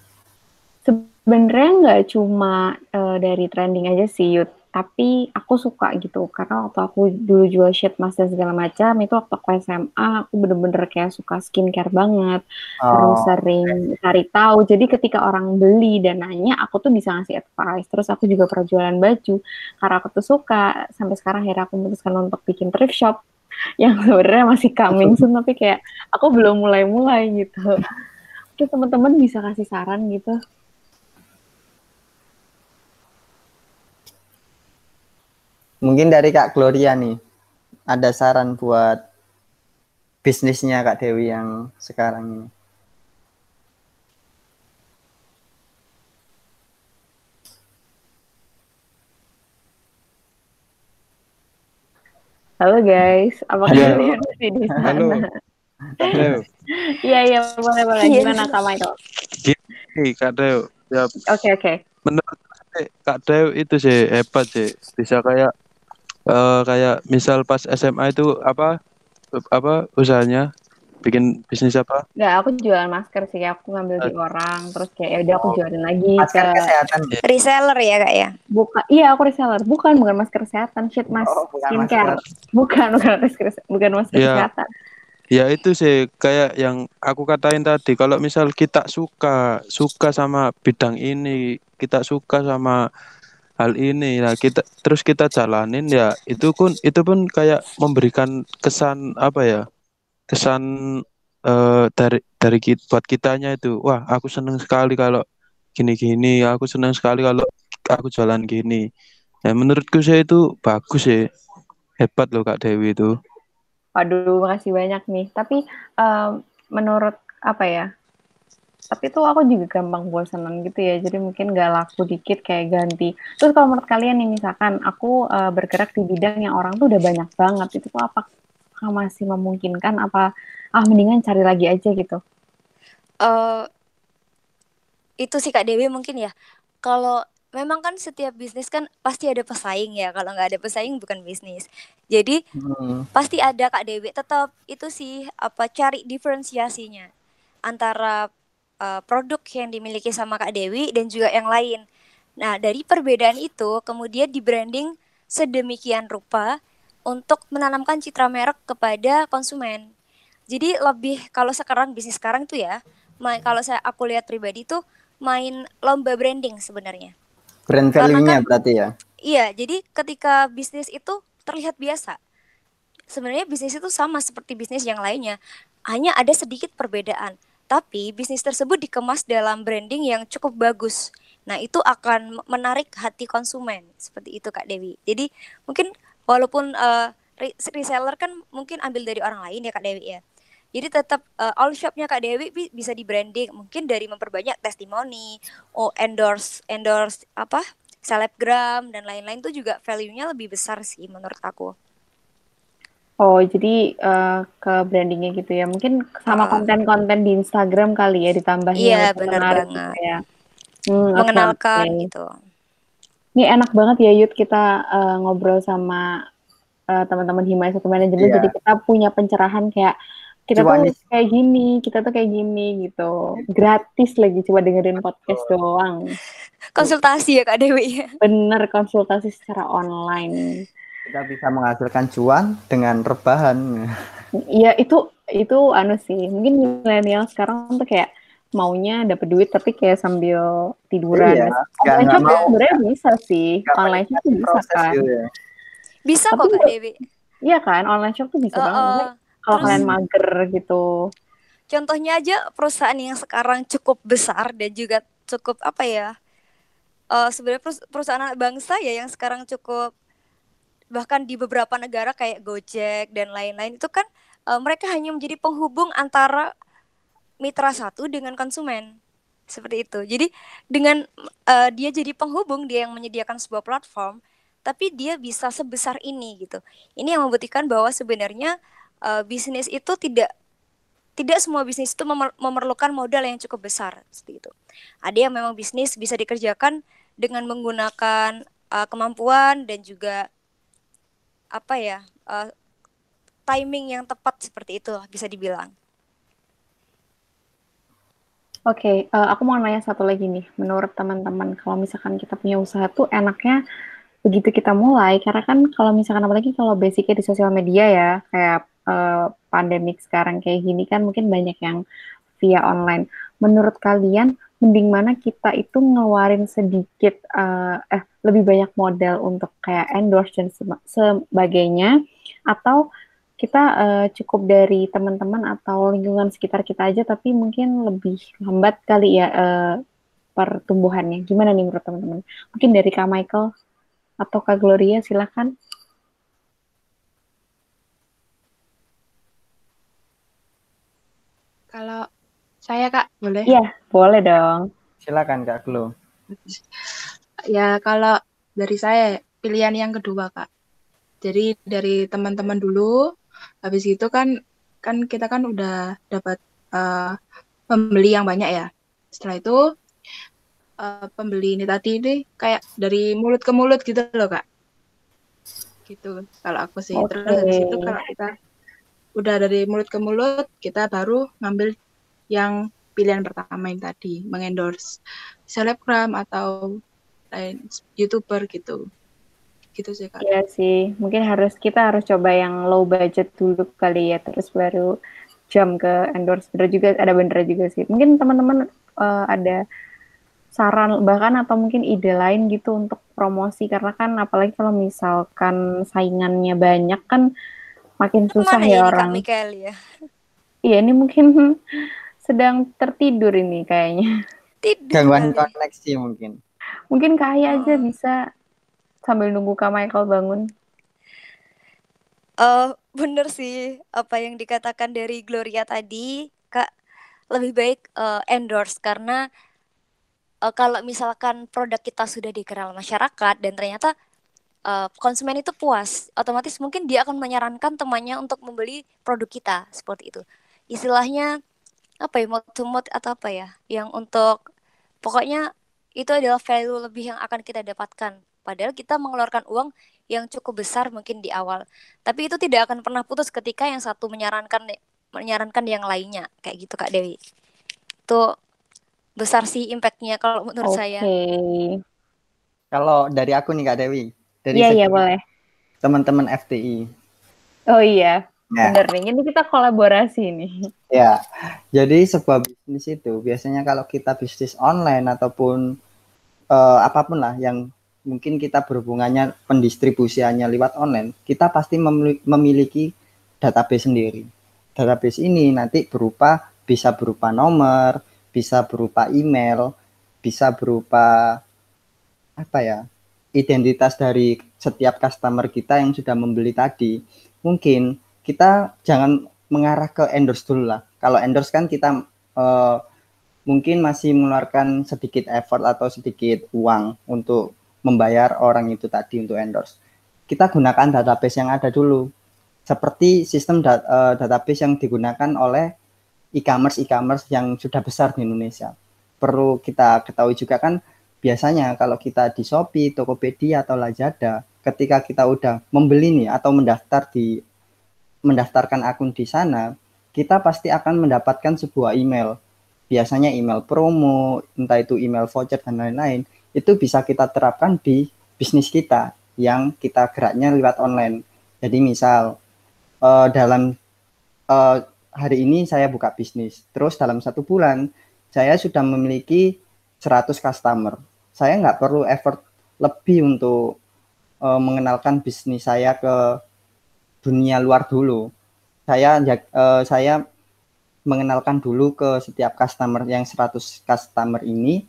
Sebenarnya nggak cuma uh, dari trending aja sih Yud tapi aku suka gitu karena waktu aku dulu jual sheet mask dan segala macam itu waktu aku SMA aku bener-bener kayak suka skincare banget. Oh. terus sering cari tahu. Jadi ketika orang beli dan nanya aku tuh bisa ngasih advice. Terus aku juga pernah jualan baju karena aku tuh suka. Sampai sekarang akhirnya aku memutuskan untuk bikin thrift shop [laughs] yang sebenarnya masih coming soon tapi kayak aku belum mulai-mulai gitu. [laughs] Oke teman-teman bisa kasih saran gitu Mungkin dari Kak Gloria nih, ada saran buat bisnisnya Kak Dewi yang sekarang ini. Halo guys, apa kabar di sana? Halo. Halo. Iya iya boleh boleh. Iya. Gimana Kak Michael? Gini Kak Dew. Ya. Oke okay, oke. Okay. Menurut Kak Dew itu sih hebat sih. Bisa kayak uh, kayak misal pas SMA itu apa apa usahanya bikin bisnis apa? Enggak, aku jualan masker sih. Aku ngambil di orang, terus kayak ya udah aku oh. jualin lagi masker ke kesehatan. Ya? Reseller ya kak ya? Bukan, iya aku reseller. Bukan, bukan masker kesehatan, shit mas oh, bukan skincare. Masker. Bukan, bukan masker, bukan masker ya. kesehatan. Ya itu sih kayak yang aku katain tadi. Kalau misal kita suka suka sama bidang ini, kita suka sama hal ini nah kita terus kita jalanin ya itu pun itu pun kayak memberikan kesan apa ya kesan uh, dari dari kita, buat kitanya itu wah aku seneng sekali kalau gini-gini aku seneng sekali kalau aku jalan gini ya menurutku saya itu bagus ya hebat loh kak Dewi itu Waduh, makasih banyak nih. Tapi um, menurut apa ya? Tapi tuh aku juga gampang bosanan gitu ya. Jadi mungkin gak laku dikit kayak ganti. Terus kalau menurut kalian nih misalkan aku uh, bergerak di bidang yang orang tuh udah banyak banget itu tuh apa masih memungkinkan? Apa ah mendingan cari lagi aja gitu? Uh, itu sih kak Dewi mungkin ya. Kalau memang kan setiap bisnis kan pasti ada pesaing ya. Kalau nggak ada pesaing bukan bisnis. Jadi hmm. pasti ada kak Dewi. Tetap itu sih apa cari diferensiasinya antara uh, produk yang dimiliki sama Kak Dewi dan juga yang lain. Nah, dari perbedaan itu kemudian di branding sedemikian rupa untuk menanamkan citra merek kepada konsumen. Jadi lebih kalau sekarang bisnis sekarang tuh ya, main, kalau saya aku lihat pribadi tuh main lomba branding sebenarnya. Brand value-nya kan, berarti ya. Iya, jadi ketika bisnis itu terlihat biasa. Sebenarnya bisnis itu sama seperti bisnis yang lainnya, hanya ada sedikit perbedaan tapi bisnis tersebut dikemas dalam branding yang cukup bagus. Nah, itu akan menarik hati konsumen. Seperti itu Kak Dewi. Jadi, mungkin walaupun uh, reseller kan mungkin ambil dari orang lain ya Kak Dewi ya. Jadi tetap uh, all shopnya Kak Dewi bisa di branding mungkin dari memperbanyak testimoni, oh endorse endorse apa selebgram dan lain-lain itu juga value-nya lebih besar sih menurut aku. Oh, jadi uh, ke brandingnya gitu ya. Mungkin sama konten-konten di Instagram kali ya ditambahnya Iya, benar banget. Gitu ya. Hmm, Mengenalkan okay. gitu. Ini enak banget ya Yud kita uh, ngobrol sama uh, teman-teman Himaya satu manajemen yeah. jadi kita punya pencerahan kayak kita tuh kayak gini, kita tuh kayak gini gitu. Gratis lagi coba dengerin podcast oh. doang. Konsultasi ya Kak Dewi. Bener konsultasi secara online kita bisa menghasilkan cuan dengan rebahan. Iya itu itu anu sih mungkin milenial sekarang tuh kayak maunya dapat duit tapi kayak sambil tiduran. Iya, online shop sebenarnya bisa sih. Gak online shop tuh bisa kan. Gitu ya. Bisa tapi, kok Kak Dewi. Iya kan online shop tuh bisa uh, banget. Uh, kalau kalian mager gitu. Contohnya aja perusahaan yang sekarang cukup besar dan juga cukup apa ya? Uh, sebenarnya perusahaan bangsa ya yang sekarang cukup bahkan di beberapa negara kayak Gojek dan lain-lain itu kan uh, mereka hanya menjadi penghubung antara mitra satu dengan konsumen seperti itu. Jadi dengan uh, dia jadi penghubung dia yang menyediakan sebuah platform, tapi dia bisa sebesar ini gitu. Ini yang membuktikan bahwa sebenarnya uh, bisnis itu tidak tidak semua bisnis itu memer memerlukan modal yang cukup besar seperti itu. Ada yang memang bisnis bisa dikerjakan dengan menggunakan uh, kemampuan dan juga apa ya uh, timing yang tepat seperti itu bisa dibilang. Oke, okay, uh, aku mau nanya satu lagi nih. Menurut teman-teman, kalau misalkan kita punya usaha tuh enaknya begitu kita mulai, karena kan kalau misalkan apalagi kalau basicnya di sosial media ya, kayak uh, pandemik sekarang kayak gini kan mungkin banyak yang via online. Menurut kalian mending mana kita itu ngeluarin sedikit uh, eh lebih banyak modal untuk kayak endorse dan sebagainya atau kita uh, cukup dari teman-teman atau lingkungan sekitar kita aja tapi mungkin lebih lambat kali ya uh, pertumbuhannya. Gimana nih menurut teman-teman? Mungkin dari Kak Michael atau Kak Gloria silakan. Kalau saya Kak, boleh? Iya, boleh dong. Silakan Kak Glo. Ya, kalau dari saya pilihan yang kedua Kak. Jadi dari teman-teman dulu, habis itu kan kan kita kan udah dapat uh, pembeli yang banyak ya. Setelah itu uh, pembeli ini tadi ini kayak dari mulut ke mulut gitu loh Kak. Gitu kalau aku sih. Okay. Terus habis itu kalau kita udah dari mulut ke mulut kita baru ngambil yang pilihan pertama yang tadi mengendorse selebgram atau lain youtuber gitu gitu sih kak. Iya sih, mungkin harus kita harus coba yang low budget dulu kali ya, terus baru jam ke endorse. Bener juga, ada bener juga sih. Mungkin teman-teman uh, ada saran bahkan atau mungkin ide lain gitu untuk promosi karena kan apalagi kalau misalkan saingannya banyak kan makin susah Mana ya orang. Kak Mikael ya? Iya ini mungkin [laughs] sedang tertidur ini kayaknya. Tidur Gangguan kali. koneksi mungkin. Mungkin kaya oh. aja bisa sambil nunggu Kak Michael bangun. Uh, bener sih apa yang dikatakan dari Gloria tadi, Kak. Lebih baik uh, endorse karena uh, kalau misalkan produk kita sudah dikenal masyarakat dan ternyata uh, konsumen itu puas, otomatis mungkin dia akan menyarankan temannya untuk membeli produk kita seperti itu. Istilahnya apa ya mood to mood atau apa ya, yang untuk pokoknya itu adalah value lebih yang akan kita dapatkan. Padahal kita mengeluarkan uang yang cukup besar mungkin di awal, tapi itu tidak akan pernah putus ketika yang satu menyarankan menyarankan yang lainnya kayak gitu Kak Dewi. Itu besar sih impactnya kalau menurut okay. saya. Kalau dari aku nih Kak Dewi, dari Iya, iya boleh. Teman-teman FTI. Oh iya, ya. bener nih. Ini kita kolaborasi nih. Ya, jadi sebuah bisnis itu biasanya kalau kita bisnis online ataupun uh, apa pun lah yang mungkin kita berhubungannya pendistribusiannya lewat online, kita pasti memiliki database sendiri. Database ini nanti berupa bisa berupa nomor, bisa berupa email, bisa berupa apa ya? identitas dari setiap customer kita yang sudah membeli tadi, mungkin kita jangan mengarah ke endorse dulu lah. Kalau endorse kan kita uh, mungkin masih mengeluarkan sedikit effort atau sedikit uang untuk membayar orang itu tadi untuk endorse. Kita gunakan database yang ada dulu. Seperti sistem dat uh, database yang digunakan oleh e-commerce e-commerce yang sudah besar di Indonesia. Perlu kita ketahui juga kan biasanya kalau kita di Shopee, Tokopedia atau Lazada, ketika kita udah membeli nih atau mendaftar di mendaftarkan akun di sana, kita pasti akan mendapatkan sebuah email. Biasanya email promo, entah itu email voucher dan lain-lain, itu bisa kita terapkan di bisnis kita yang kita geraknya lewat online. Jadi misal uh, dalam uh, hari ini saya buka bisnis, terus dalam satu bulan saya sudah memiliki 100 customer saya nggak perlu effort lebih untuk uh, mengenalkan bisnis saya ke dunia luar dulu. Saya uh, saya mengenalkan dulu ke setiap customer yang 100 customer ini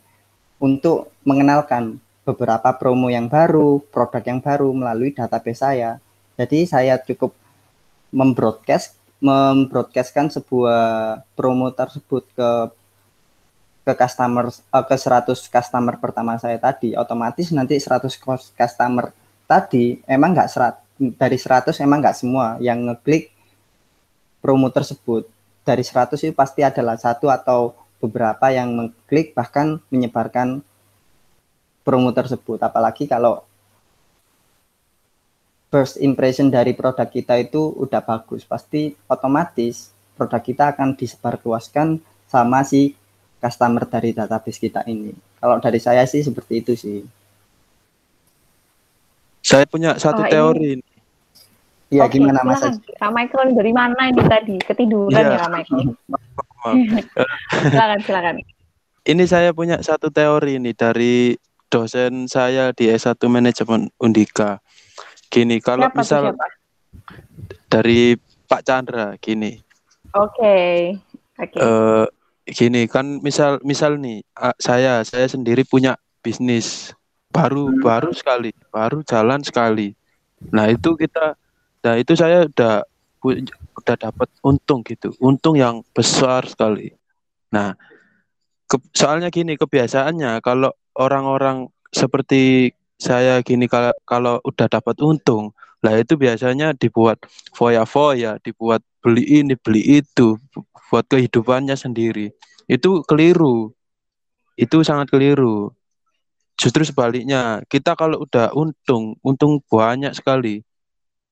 untuk mengenalkan beberapa promo yang baru, produk yang baru melalui database saya. Jadi saya cukup membroadcast membroadcastkan sebuah promo tersebut ke ke customer uh, ke 100 customer pertama saya tadi otomatis nanti 100 customer tadi emang nggak serat dari 100 emang nggak semua yang ngeklik promo tersebut dari 100 itu pasti adalah satu atau beberapa yang mengklik bahkan menyebarkan promo tersebut apalagi kalau first impression dari produk kita itu udah bagus pasti otomatis produk kita akan disebarluaskan sama si customer dari database kita ini kalau dari saya sih seperti itu sih saya punya satu Oh, teori. ini. Iya Oke, gimana Mas. Haji? Kak Michael dari mana ini tadi? Ketiduran Iya. ya Kak Michael? [laughs] [laughs] Silakan, silakan. Ini saya punya satu teori ini dari dosen saya di S1 Manajemen Undika. Gini, kalau Siapa misal siapa? dari Pak Chandra gini. Oke. Oke. eh gini kan misal misal nih saya saya sendiri punya bisnis baru Hmm. baru sekali baru jalan sekali nah itu kita nah itu saya udah udah dapat untung gitu. Untung yang besar sekali. Nah ke- soalnya gini kebiasaannya kalau orang-orang seperti saya gini kalau kalau udah dapat untung lah itu biasanya dibuat foya-foya dibuat beli ini beli itu buat kehidupannya sendiri. Itu keliru. Itu sangat keliru. Justru sebaliknya kita kalau udah untung untung banyak sekali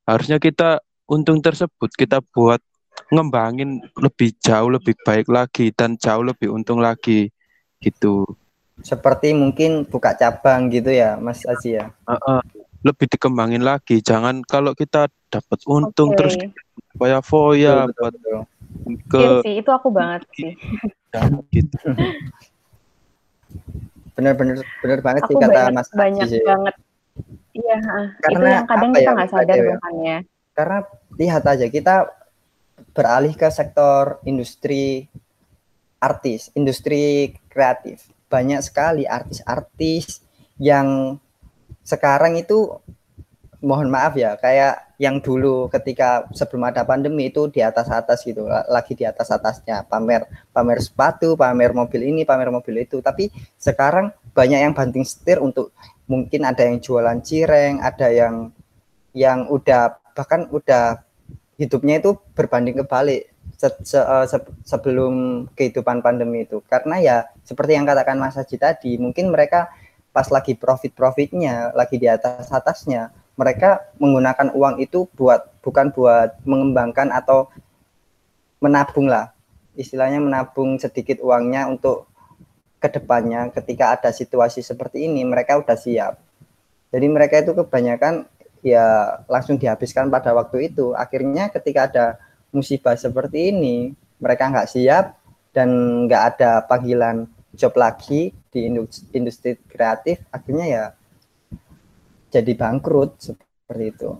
harusnya kita untung tersebut kita buat ngembangin lebih jauh lebih baik lagi dan jauh lebih untung lagi gitu Seperti mungkin buka cabang gitu ya Mas Haji ya. Heeh. lebih dikembangin lagi jangan kalau kita dapat untung Oke. terus foya-foya buat ke Iya sih, itu aku banget sih. gitu Bener-bener bener banget sih kata banyak, Mas banyak sih. banget. Iya, ah. itu Karena yang kadang kita ya, nggak sadar ya. Karena lihat aja kita beralih ke sektor industri artis, industri kreatif. Banyak sekali artis-artis yang sekarang itu mohon maaf ya, kayak yang dulu ketika sebelum ada pandemi itu di atas-atas gitu, la- lagi di atas-atasnya, pamer pamer sepatu, pamer mobil ini, pamer mobil itu. Tapi sekarang banyak yang banting setir untuk mungkin ada yang jualan cireng, ada yang yang udah bahkan udah hidupnya itu berbanding kebalik se- se- eh, se- sebelum kehidupan pandemi itu. Karena ya seperti yang katakan Mas Haji tadi mungkin mereka pas lagi profit profitnya lagi di atas atasnya mereka menggunakan uang itu buat bukan buat mengembangkan atau menabung lah. Istilahnya menabung sedikit uangnya untuk ke depannya ketika ada situasi seperti ini mereka udah siap jadi mereka itu kebanyakan ya langsung dihabiskan pada waktu itu. Akhirnya ketika ada musibah seperti ini, mereka nggak siap dan nggak ada panggilan job lagi di industri, industri kreatif. Akhirnya ya jadi bangkrut seperti itu.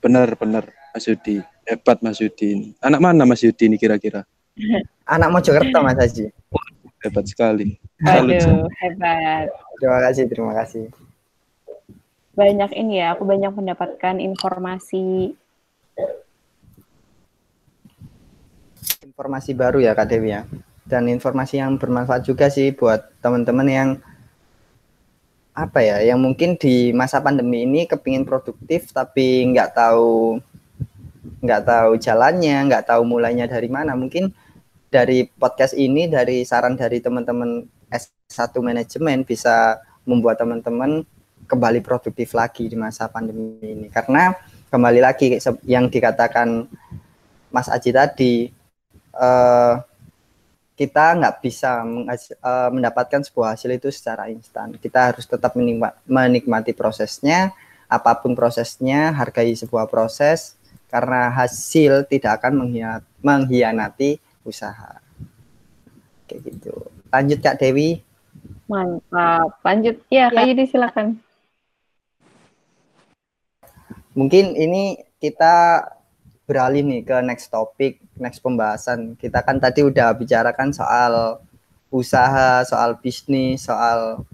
benar benar Mas Yudi hebat Mas Yudi ini. anak mana Mas Yudi ini kira-kira [laughs] Anak Mojokerto Mas Haji. Hebat sekali Salut, Aduh, hebat. Terima kasih, terima kasih. Banyak ini ya, aku banyak mendapatkan informasi. Informasi baru ya Kak Dewi ya. Dan informasi yang bermanfaat juga sih buat teman-teman yang apa ya, yang mungkin di masa pandemi ini kepingin produktif tapi nggak tahu nggak tahu jalannya, nggak tahu mulainya dari mana. Mungkin dari podcast ini, dari saran dari teman-teman S1 manajemen bisa membuat teman-teman kembali produktif lagi di masa pandemi ini. Karena kembali lagi yang dikatakan Mas Aji tadi, eh, kita nggak bisa eh, mendapatkan sebuah hasil itu secara instan. Kita harus tetap menikma- menikmati prosesnya, apa pun prosesnya, hargai sebuah proses, karena hasil tidak akan mengkhianati usaha. Kayak gitu. Lanjut Kak Dewi. Mantap. Lanjut. Ya, Kak Ya. Yudi silakan. Mungkin ini kita beralih nih ke next topik, next pembahasan. Kita kan tadi udah bicarakan soal usaha, soal bisnis, soal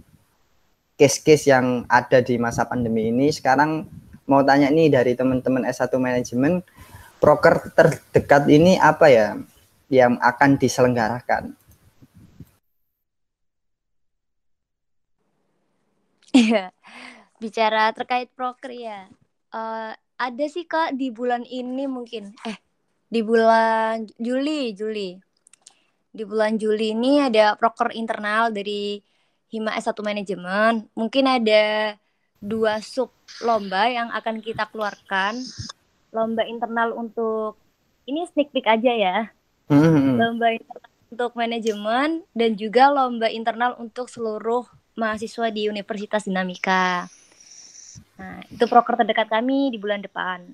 case-case yang ada di masa pandemi ini. Sekarang mau tanya nih dari teman-teman S1 manajemen, proker terdekat ini apa ya yang akan diselenggarakan? Iya. bicara terkait proker ya. Uh, ada sih kak di bulan ini mungkin eh di bulan Juli Juli di bulan Juli ini ada proker internal dari Hima S1 Manajemen. Mungkin ada dua sub lomba yang akan kita keluarkan. Lomba internal untuk ini sneak peek aja ya. Hmm. Lomba internal untuk manajemen dan juga lomba internal untuk seluruh mahasiswa di Universitas Dinamika. Nah, itu proker terdekat kami di bulan depan.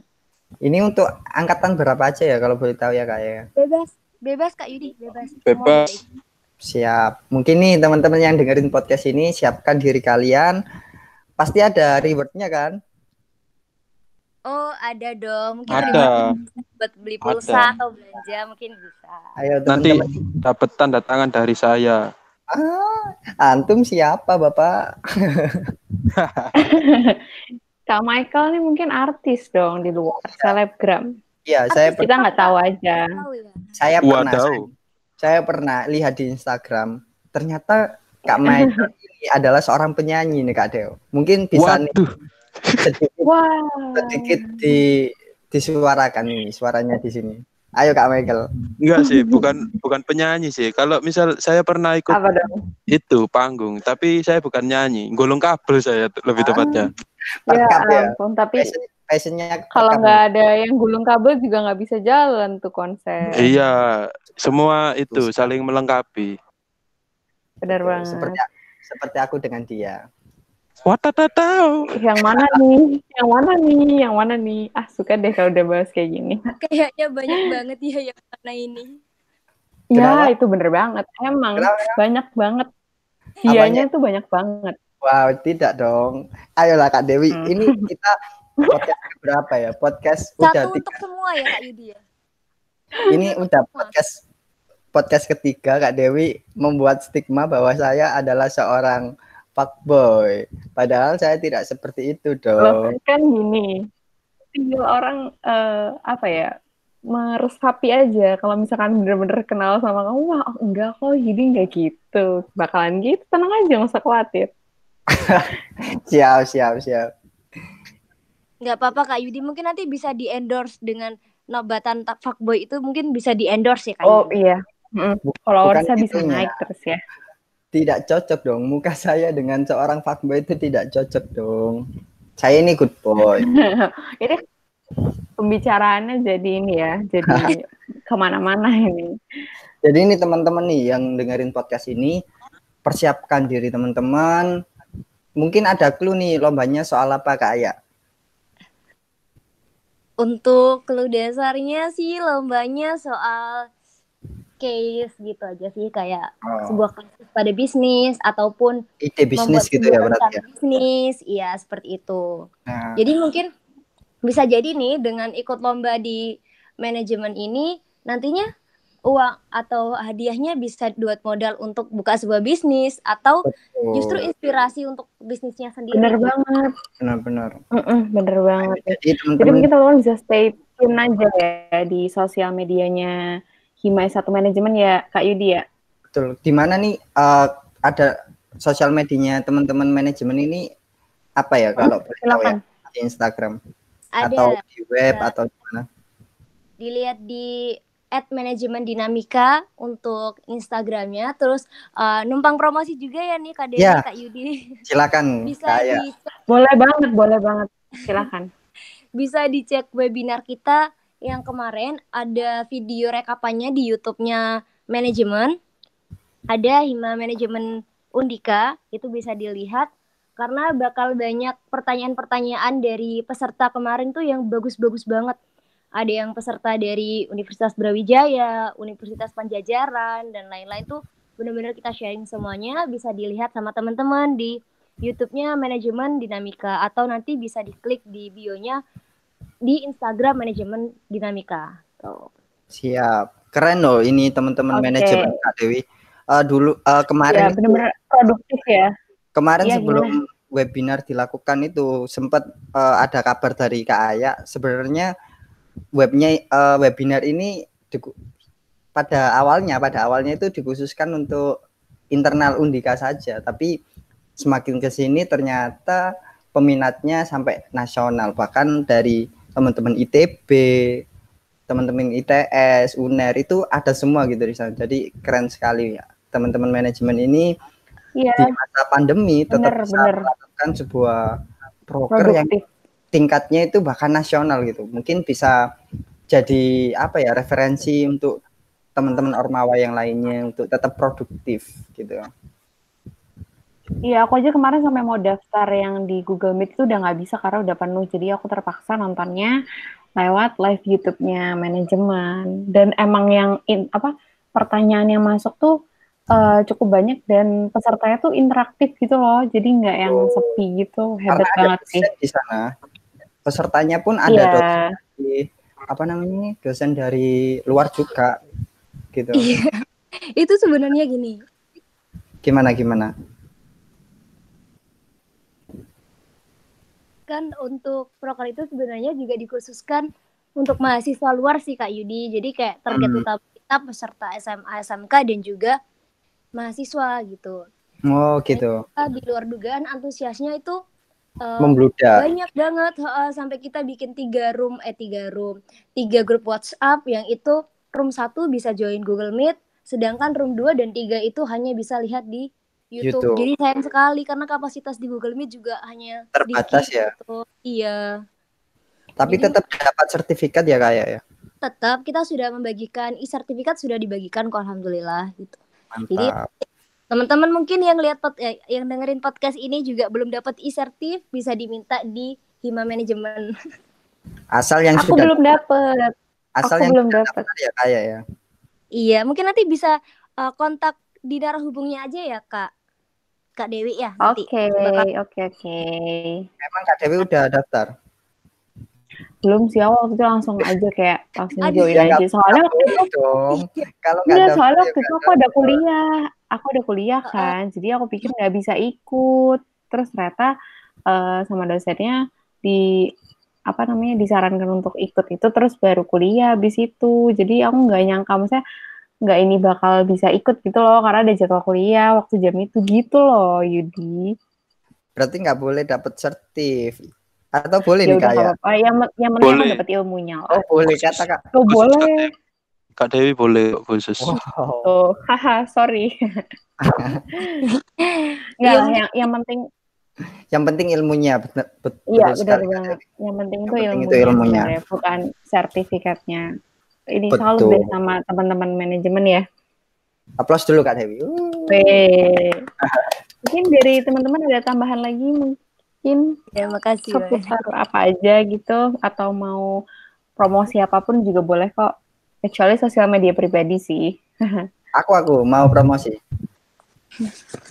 Ini untuk angkatan berapa aja ya kalau boleh tahu ya kak ya? Bebas, bebas Kak Yudi, bebas. Bebas. Siap. Mungkin nih teman-teman yang dengerin podcast ini siapkan diri kalian. Pasti ada rewardnya kan? Oh, ada dong. Mungkin Ada. reward buat beli pulsa Ada. atau belanja mungkin bisa. Ayo Nanti teman-teman. dapat tanda tangan dari saya. Ah, antum siapa bapak? [laughs] Kak Michael nih mungkin artis dong di luar, selebgram. Iya, saya Kita nggak tahu aja. Ya. saya pernah saya, saya pernah lihat di Instagram. Ternyata Kak Michael ini adalah seorang penyanyi nih Kak Deo. Mungkin bisa nih Waduh. Sedikit, Wah. sedikit di disuarakan nih suaranya di sini. Ayo Kak Michael. Enggak sih, bukan bukan penyanyi sih. Kalau misal saya pernah ikut Apa dong? itu panggung, tapi saya bukan nyanyi, golong kabel saya lebih Ah. tepatnya. Ya Perkap ya. ampun, tapi Passion, passionnya kalau perkap. nggak ada yang gulung kabel juga nggak bisa jalan tuh konser. Iya, semua itu saling melengkapi. Benar banget. seperti seperti aku dengan dia. Watatatau. Yang mana nih? Yang mana nih? Yang mana nih? Ah suka deh kalau udah bahas kayak gini. Kayaknya banyak banget ya yang mana ini. Kenapa? Ya itu bener banget. Emang Kenapa? banyak banget. Dianya tuh banyak banget. Wow, tidak dong. Ayolah Kak Dewi, Hmm. ini kita podcast berapa ya? Podcast udah Satu tiga. untuk semua ya Kak Yudi ya. Ini udah podcast podcast ketiga Kak Dewi membuat stigma bahwa saya adalah seorang fuckboy. Padahal saya tidak seperti itu Loh, dong. kan gini. Tinggal orang eh, apa ya? meresapi aja kalau misalkan bener-bener kenal sama kamu wah oh, enggak kok jadi enggak gitu bakalan gitu tenang aja nggak usah khawatir [laughs] Siap, siap, siap. Nggak apa-apa Kak Yudi, mungkin nanti bisa di endorse dengan nobatan tak fuckboy itu mungkin bisa di endorse ya Kak oh Yudi. iya followersnya bukan bisa itunya. naik terus ya Tidak cocok dong. Muka [laughs] saya dengan seorang fuckboy itu tidak cocok dong. Saya ini good boy. [laughs] ini pembicaraannya jadi ini ya jadi [laughs] ke mana-mana ini Jadi ini teman-teman nih yang dengerin podcast ini persiapkan diri teman-teman. Mungkin ada clue nih lombanya soal apa Kak Aya? Untuk clue dasarnya sih lombanya soal case gitu aja sih kayak Oh, sebuah kasus pada bisnis ataupun ide bisnis membuat gitu ya sebuah berarti ya. bisnis, iya seperti itu. Nah, Jadi mungkin bisa jadi nih dengan ikut lomba di manajemen ini nantinya uang atau hadiahnya bisa buat modal untuk buka sebuah bisnis atau betul. justru inspirasi untuk bisnisnya sendiri. bener banget benar-benar. Mm-mm, bener banget Jadi jadi teman-teman mungkin teman-teman bisa stay tune aja ya di sosial medianya Himai satu manajemen ya Kak Yudi ya? Betul. Di mana nih eh, ada sosial medianya teman-teman manajemen ini apa ya kalau boleh tahu ya? Instagram Ada. atau di web Ada. atau di mana? dilihat di at manajemen dinamika untuk Instagramnya. Terus uh, numpang promosi juga ya nih Kak Dewi, Ya. Kak Yudi. Silakan [laughs] bisa Kak di boleh banget boleh banget. Silakan. [laughs] Bisa dicek webinar kita yang kemarin ada video rekapannya di YouTube-nya manajemen. Ada Hima Manajemen Undika, itu bisa dilihat karena bakal banyak pertanyaan-pertanyaan dari peserta kemarin tuh yang bagus-bagus banget. Ada yang peserta dari Universitas Brawijaya, Universitas Panjajaran dan lain-lain tuh benar-benar kita sharing semuanya bisa dilihat sama teman-teman di YouTube-nya Manajemen Dinamika atau nanti bisa diklik di bio-nya di Instagram Manajemen Dinamika. Tuh. Siap. Keren loh ini teman-teman Oke. manajemen Kak Dewi. Eh, dulu ya kemarin itu- bener-bener produktif ya kemarin Iya, sebelum webinar dilakukan itu sempat eh, ada kabar dari Kak Aya sebenarnya webnya eh, webinar ini diku- pada awalnya pada awalnya itu dikhususkan untuk internal Undika saja tapi semakin ke sini ternyata peminatnya sampai nasional bahkan dari teman-teman ITB teman-teman ITS UNER itu ada semua gitu di sana jadi keren sekali. Ya teman-teman manajemen ini Iya, di masa pandemi tetap Bener, bisa bener. melakukan sebuah proker yang tingkatnya itu bahkan nasional gitu. Mungkin bisa jadi apa ya referensi untuk teman-teman ormawa yang lainnya untuk tetap produktif gitu Iya, aku aja kemarin sampai mau daftar yang di Google Meet itu udah nggak bisa karena udah penuh. Jadi aku terpaksa nontonnya lewat live YouTube-nya manajemen. Dan emang yang in, apa pertanyaan yang masuk tuh eh, cukup banyak dan pesertanya tuh interaktif gitu loh. Jadi nggak yang sepi gitu. Hebat karena banget sih. di sana pesertanya pun ada Iya. dosen dari apa namanya dosen dari luar juga gitu Iya. [laughs] Itu sebenarnya gini. gimana gimana Kan untuk proker itu sebenarnya juga dikhususkan untuk mahasiswa luar sih Kak Yudi. Jadi kayak target Hmm. utama kita peserta SMA, SMK dan juga mahasiswa gitu. oh gitu Ah, Di luar dugaan antusiasnya itu eh, membludak banyak banget heeh, sampai kita bikin tiga room eh tiga room tiga grup WhatsApp yang itu room satu bisa join Google Meet sedangkan room 2 dan tiga itu hanya bisa lihat di YouTube. YouTube. Jadi sayang sekali karena kapasitas di Google Meet juga hanya Terbatas sedikit ya? gitu. Iya, tapi Jadi- tetap dapat sertifikat ya kayak ya tetap kita sudah membagikan e-sertifikat sudah dibagikan kok alhamdulillah gitu. Jadi mantap teman-teman mungkin yang lihat pod- eh, yang dengerin podcast ini juga belum dapat e-sertif bisa diminta di Hima Manajemen. [laughs] asal yang Aku sudah belum dapet. asal aku yang belum daftar ya kayak ya Iya, mungkin nanti bisa uh, kontak di darah hubungnya aja ya, Kak. Kak Dewi ya nanti. Oke, oke, oke. emang kak Dewi udah daftar Belum sih awal waktu itu langsung aja kayak langsung Aduh. join Ya, aja. Soalnya waktu itu dong kalau nggak soalnya ya waktu itu nggak aku ada kuliah. Aku ada kuliah kan, jadi aku pikir nggak bisa ikut. Terus ternyata eh, sama dosennya di apa namanya disarankan untuk ikut itu terus baru kuliah habis itu. Jadi aku nggak nyangka maksudnya nggak ini bakal bisa ikut gitu loh karena ada jadwal kuliah waktu jam itu gitu loh Yudi. berarti nggak boleh dapat sertif atau boleh Ya nih ya apa-apa. Yang yang penting dapat ilmunya lah. oh boleh kata kak Oh, boleh. Kak Dewi boleh khusus. wow Oh, haha, sorry. [laughs] Nggak, Iya, yang yang penting yang penting ilmunya betul, betul Iya, benar banget. Yang penting Yang itu penting ilmunya, itu ilmunya. sebenarnya, bukan sertifikatnya. Ini Betul. salut deh sama teman-teman manajemen ya. Aplaus dulu Kak Dewi. Mungkin dari teman-teman ada tambahan lagi mungkin Terima kasih. Mbak. seputar apa aja gitu atau mau promosi apa pun juga boleh kok. Kecuali sosial media pribadi sih. [laughs] Aku aku mau promosi.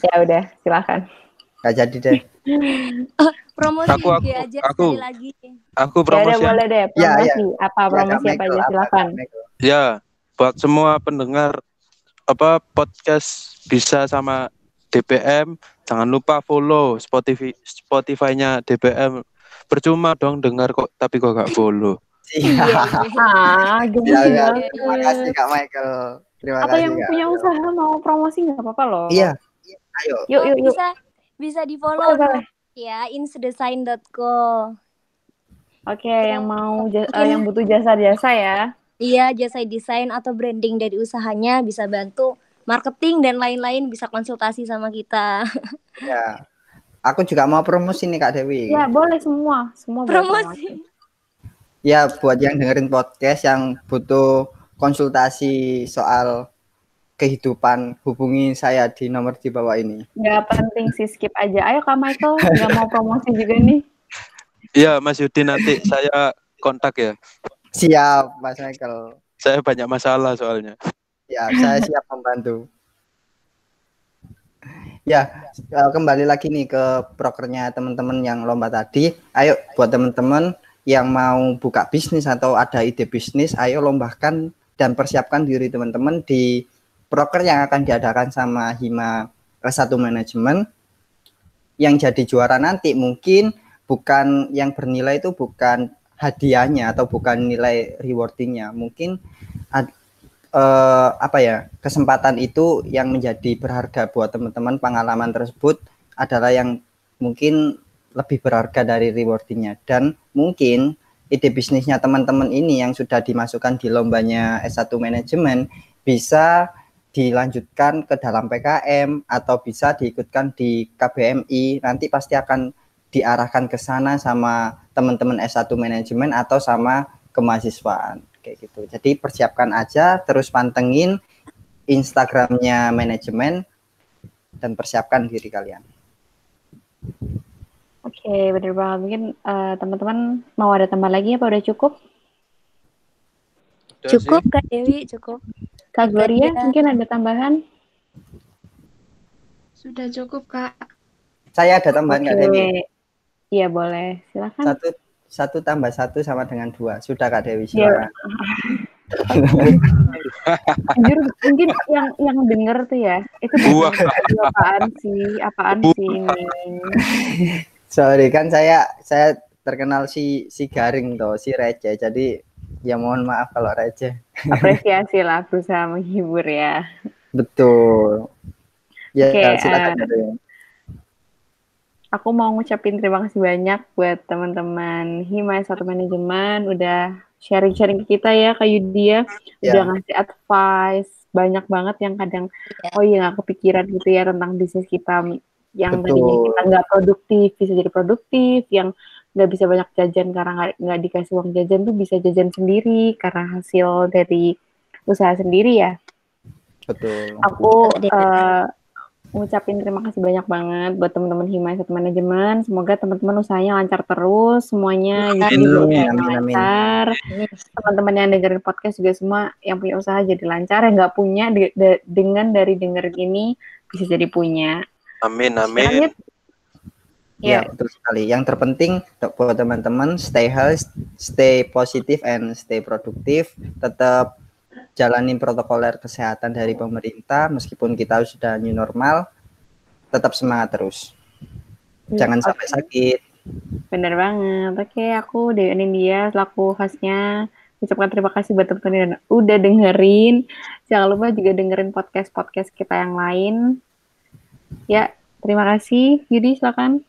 Ya udah, silakan. Gak jadi deh. [laughs] Promosi Aku- aku- aja aku. sekali lagi. Aku Ya promosi boleh deh, Ya, ya. promosi. Apa Ya, promosi Kak apa aja silakan. Ya buat semua pendengar apa podcast bisa sama DPM jangan lupa follow Spotify Spotify-nya DPM percuma dong dengar kok tapi kok gak follow Iya. Ah, Ya, gemes ya. banget. Terima kasih Kak Michael. Terima Atau kasih yang Kak. punya usaha mau promosi nggak apa-apa loh. Iya. Ayo. Yuk, yuk, yuk. Bisa bisa di follow Boleh, boleh. ya insdesign.co. Oke, yang mau ja- eh, yang butuh jasa-jasa ya. Iya, jasa desain atau branding dari usahanya bisa bantu marketing dan lain-lain bisa konsultasi sama kita. [laughs] Ya. Aku juga mau promosi nih Kak Dewi. Ya, boleh semua, semua Promosi. Ya, buat yang dengerin podcast yang butuh konsultasi soal kehidupan, hubungi saya di nomor di bawah ini. Nggak penting sih skip aja. Ayo Kak Michael, nggak mau promosi juga nih. Iya Mas Yudi nanti saya kontak ya Siap, Mas Michael. saya banyak masalah soalnya Ya, saya [laughs] siap membantu. Ya, eh, kembali lagi nih ke prokernya teman-teman yang lomba tadi. Ayo buat teman-teman yang mau buka bisnis atau ada ide bisnis, ayo lombakan dan persiapkan diri teman-teman di proker yang akan diadakan sama Hima S1 Manajemen. Yang jadi juara nanti mungkin bukan yang bernilai itu bukan hadiahnya atau bukan nilai rewardingnya, mungkin ad- eh, apa ya kesempatan itu yang menjadi berharga buat teman-teman pengalaman tersebut adalah yang mungkin lebih berharga dari rewardingnya dan mungkin ide bisnisnya teman-teman ini yang sudah dimasukkan di lombanya S1 manajemen bisa dilanjutkan ke dalam PKM atau bisa diikutkan di KBMI nanti pasti akan diarahkan ke sana sama teman-teman S1 manajemen atau sama kemahasiswaan kayak gitu. Jadi persiapkan aja terus pantengin Instagramnya manajemen dan persiapkan diri kalian. Oke, okay, benar banget. Mungkin uh, teman-teman mau ada tambah lagi apa udah cukup? Udah cukup sih. Kak Dewi, cukup. Kak Gloria, ya. mungkin ada tambahan? Sudah cukup, Kak. Saya ada tambahan. Kak Dewi. Iya, boleh. Silakan. Satu satu tambah satu sama dengan dua. Sudah, Kak Dewi, iya. silakan. [laughs] Jujur mungkin yang yang denger tuh ya itu Buah. apaan sih apaan Buah. sih ini sorry kan saya saya terkenal si si garing tuh si receh jadi ya mohon maaf kalau receh apresiasi lah berusaha menghibur ya betul ya okay, silakan uh, aku mau ngucapin terima kasih banyak buat teman-teman Hima satu manajemen udah sharing-sharing ke kita ya Kak Yudia yeah. udah ngasih advice banyak banget yang kadang yeah. oh iya nggak kepikiran gitu ya tentang bisnis kita yang Betul. tadinya kita nggak produktif bisa jadi produktif yang nggak bisa banyak jajan karena nggak dikasih uang jajan tuh bisa jajan sendiri karena hasil dari usaha sendiri ya. Betul. Aku uh, ngucapin terima kasih banyak banget buat teman-teman Himaya satu manajemen. Semoga teman-teman usahanya lancar terus, semuanya gitu lancar. Teman-teman yang dengerin podcast juga semua yang punya usaha jadi lancar, yang nggak punya de de dengan dari dengerin ini bisa jadi punya. Amin amin. Ya, ya, betul sekali. Yang terpenting buat teman-teman stay healthy, stay positif and stay produktif. Tetap jalanin protokoler kesehatan dari pemerintah meskipun kita sudah new normal tetap semangat terus. Iya, jangan okay. sampai sakit. Bener banget. Oke aku Dewi dia selaku hostnya. Ucapkan terima kasih buat teman-teman yang udah dengerin. Jangan lupa juga dengerin podcast podcast kita yang lain. Ya terima kasih. Yudi silakan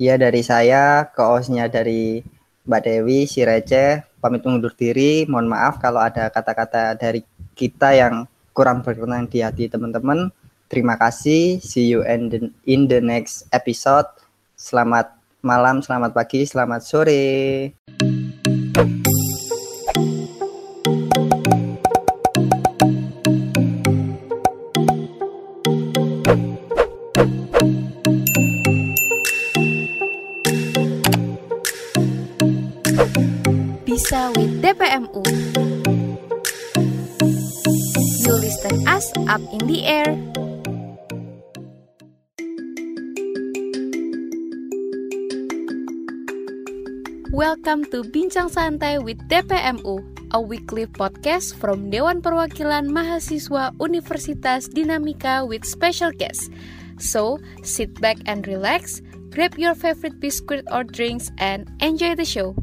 Iya dari saya ke osnya dari Mbak Dewi si Receh pamit undur diri. Mohon maaf kalau ada kata-kata dari kita yang kurang berkenan di hati teman-teman. Terima kasih. See you in the, in the next episode. Selamat malam, selamat pagi, selamat sore. DPMU. You listen us up in the air. Welcome to Bincang Santai with DPMU, a weekly podcast from Dewan Perwakilan Mahasiswa Universitas Dinamika with special guests. So, sit back and relax, grab your favorite biscuit or drinks, and enjoy the show.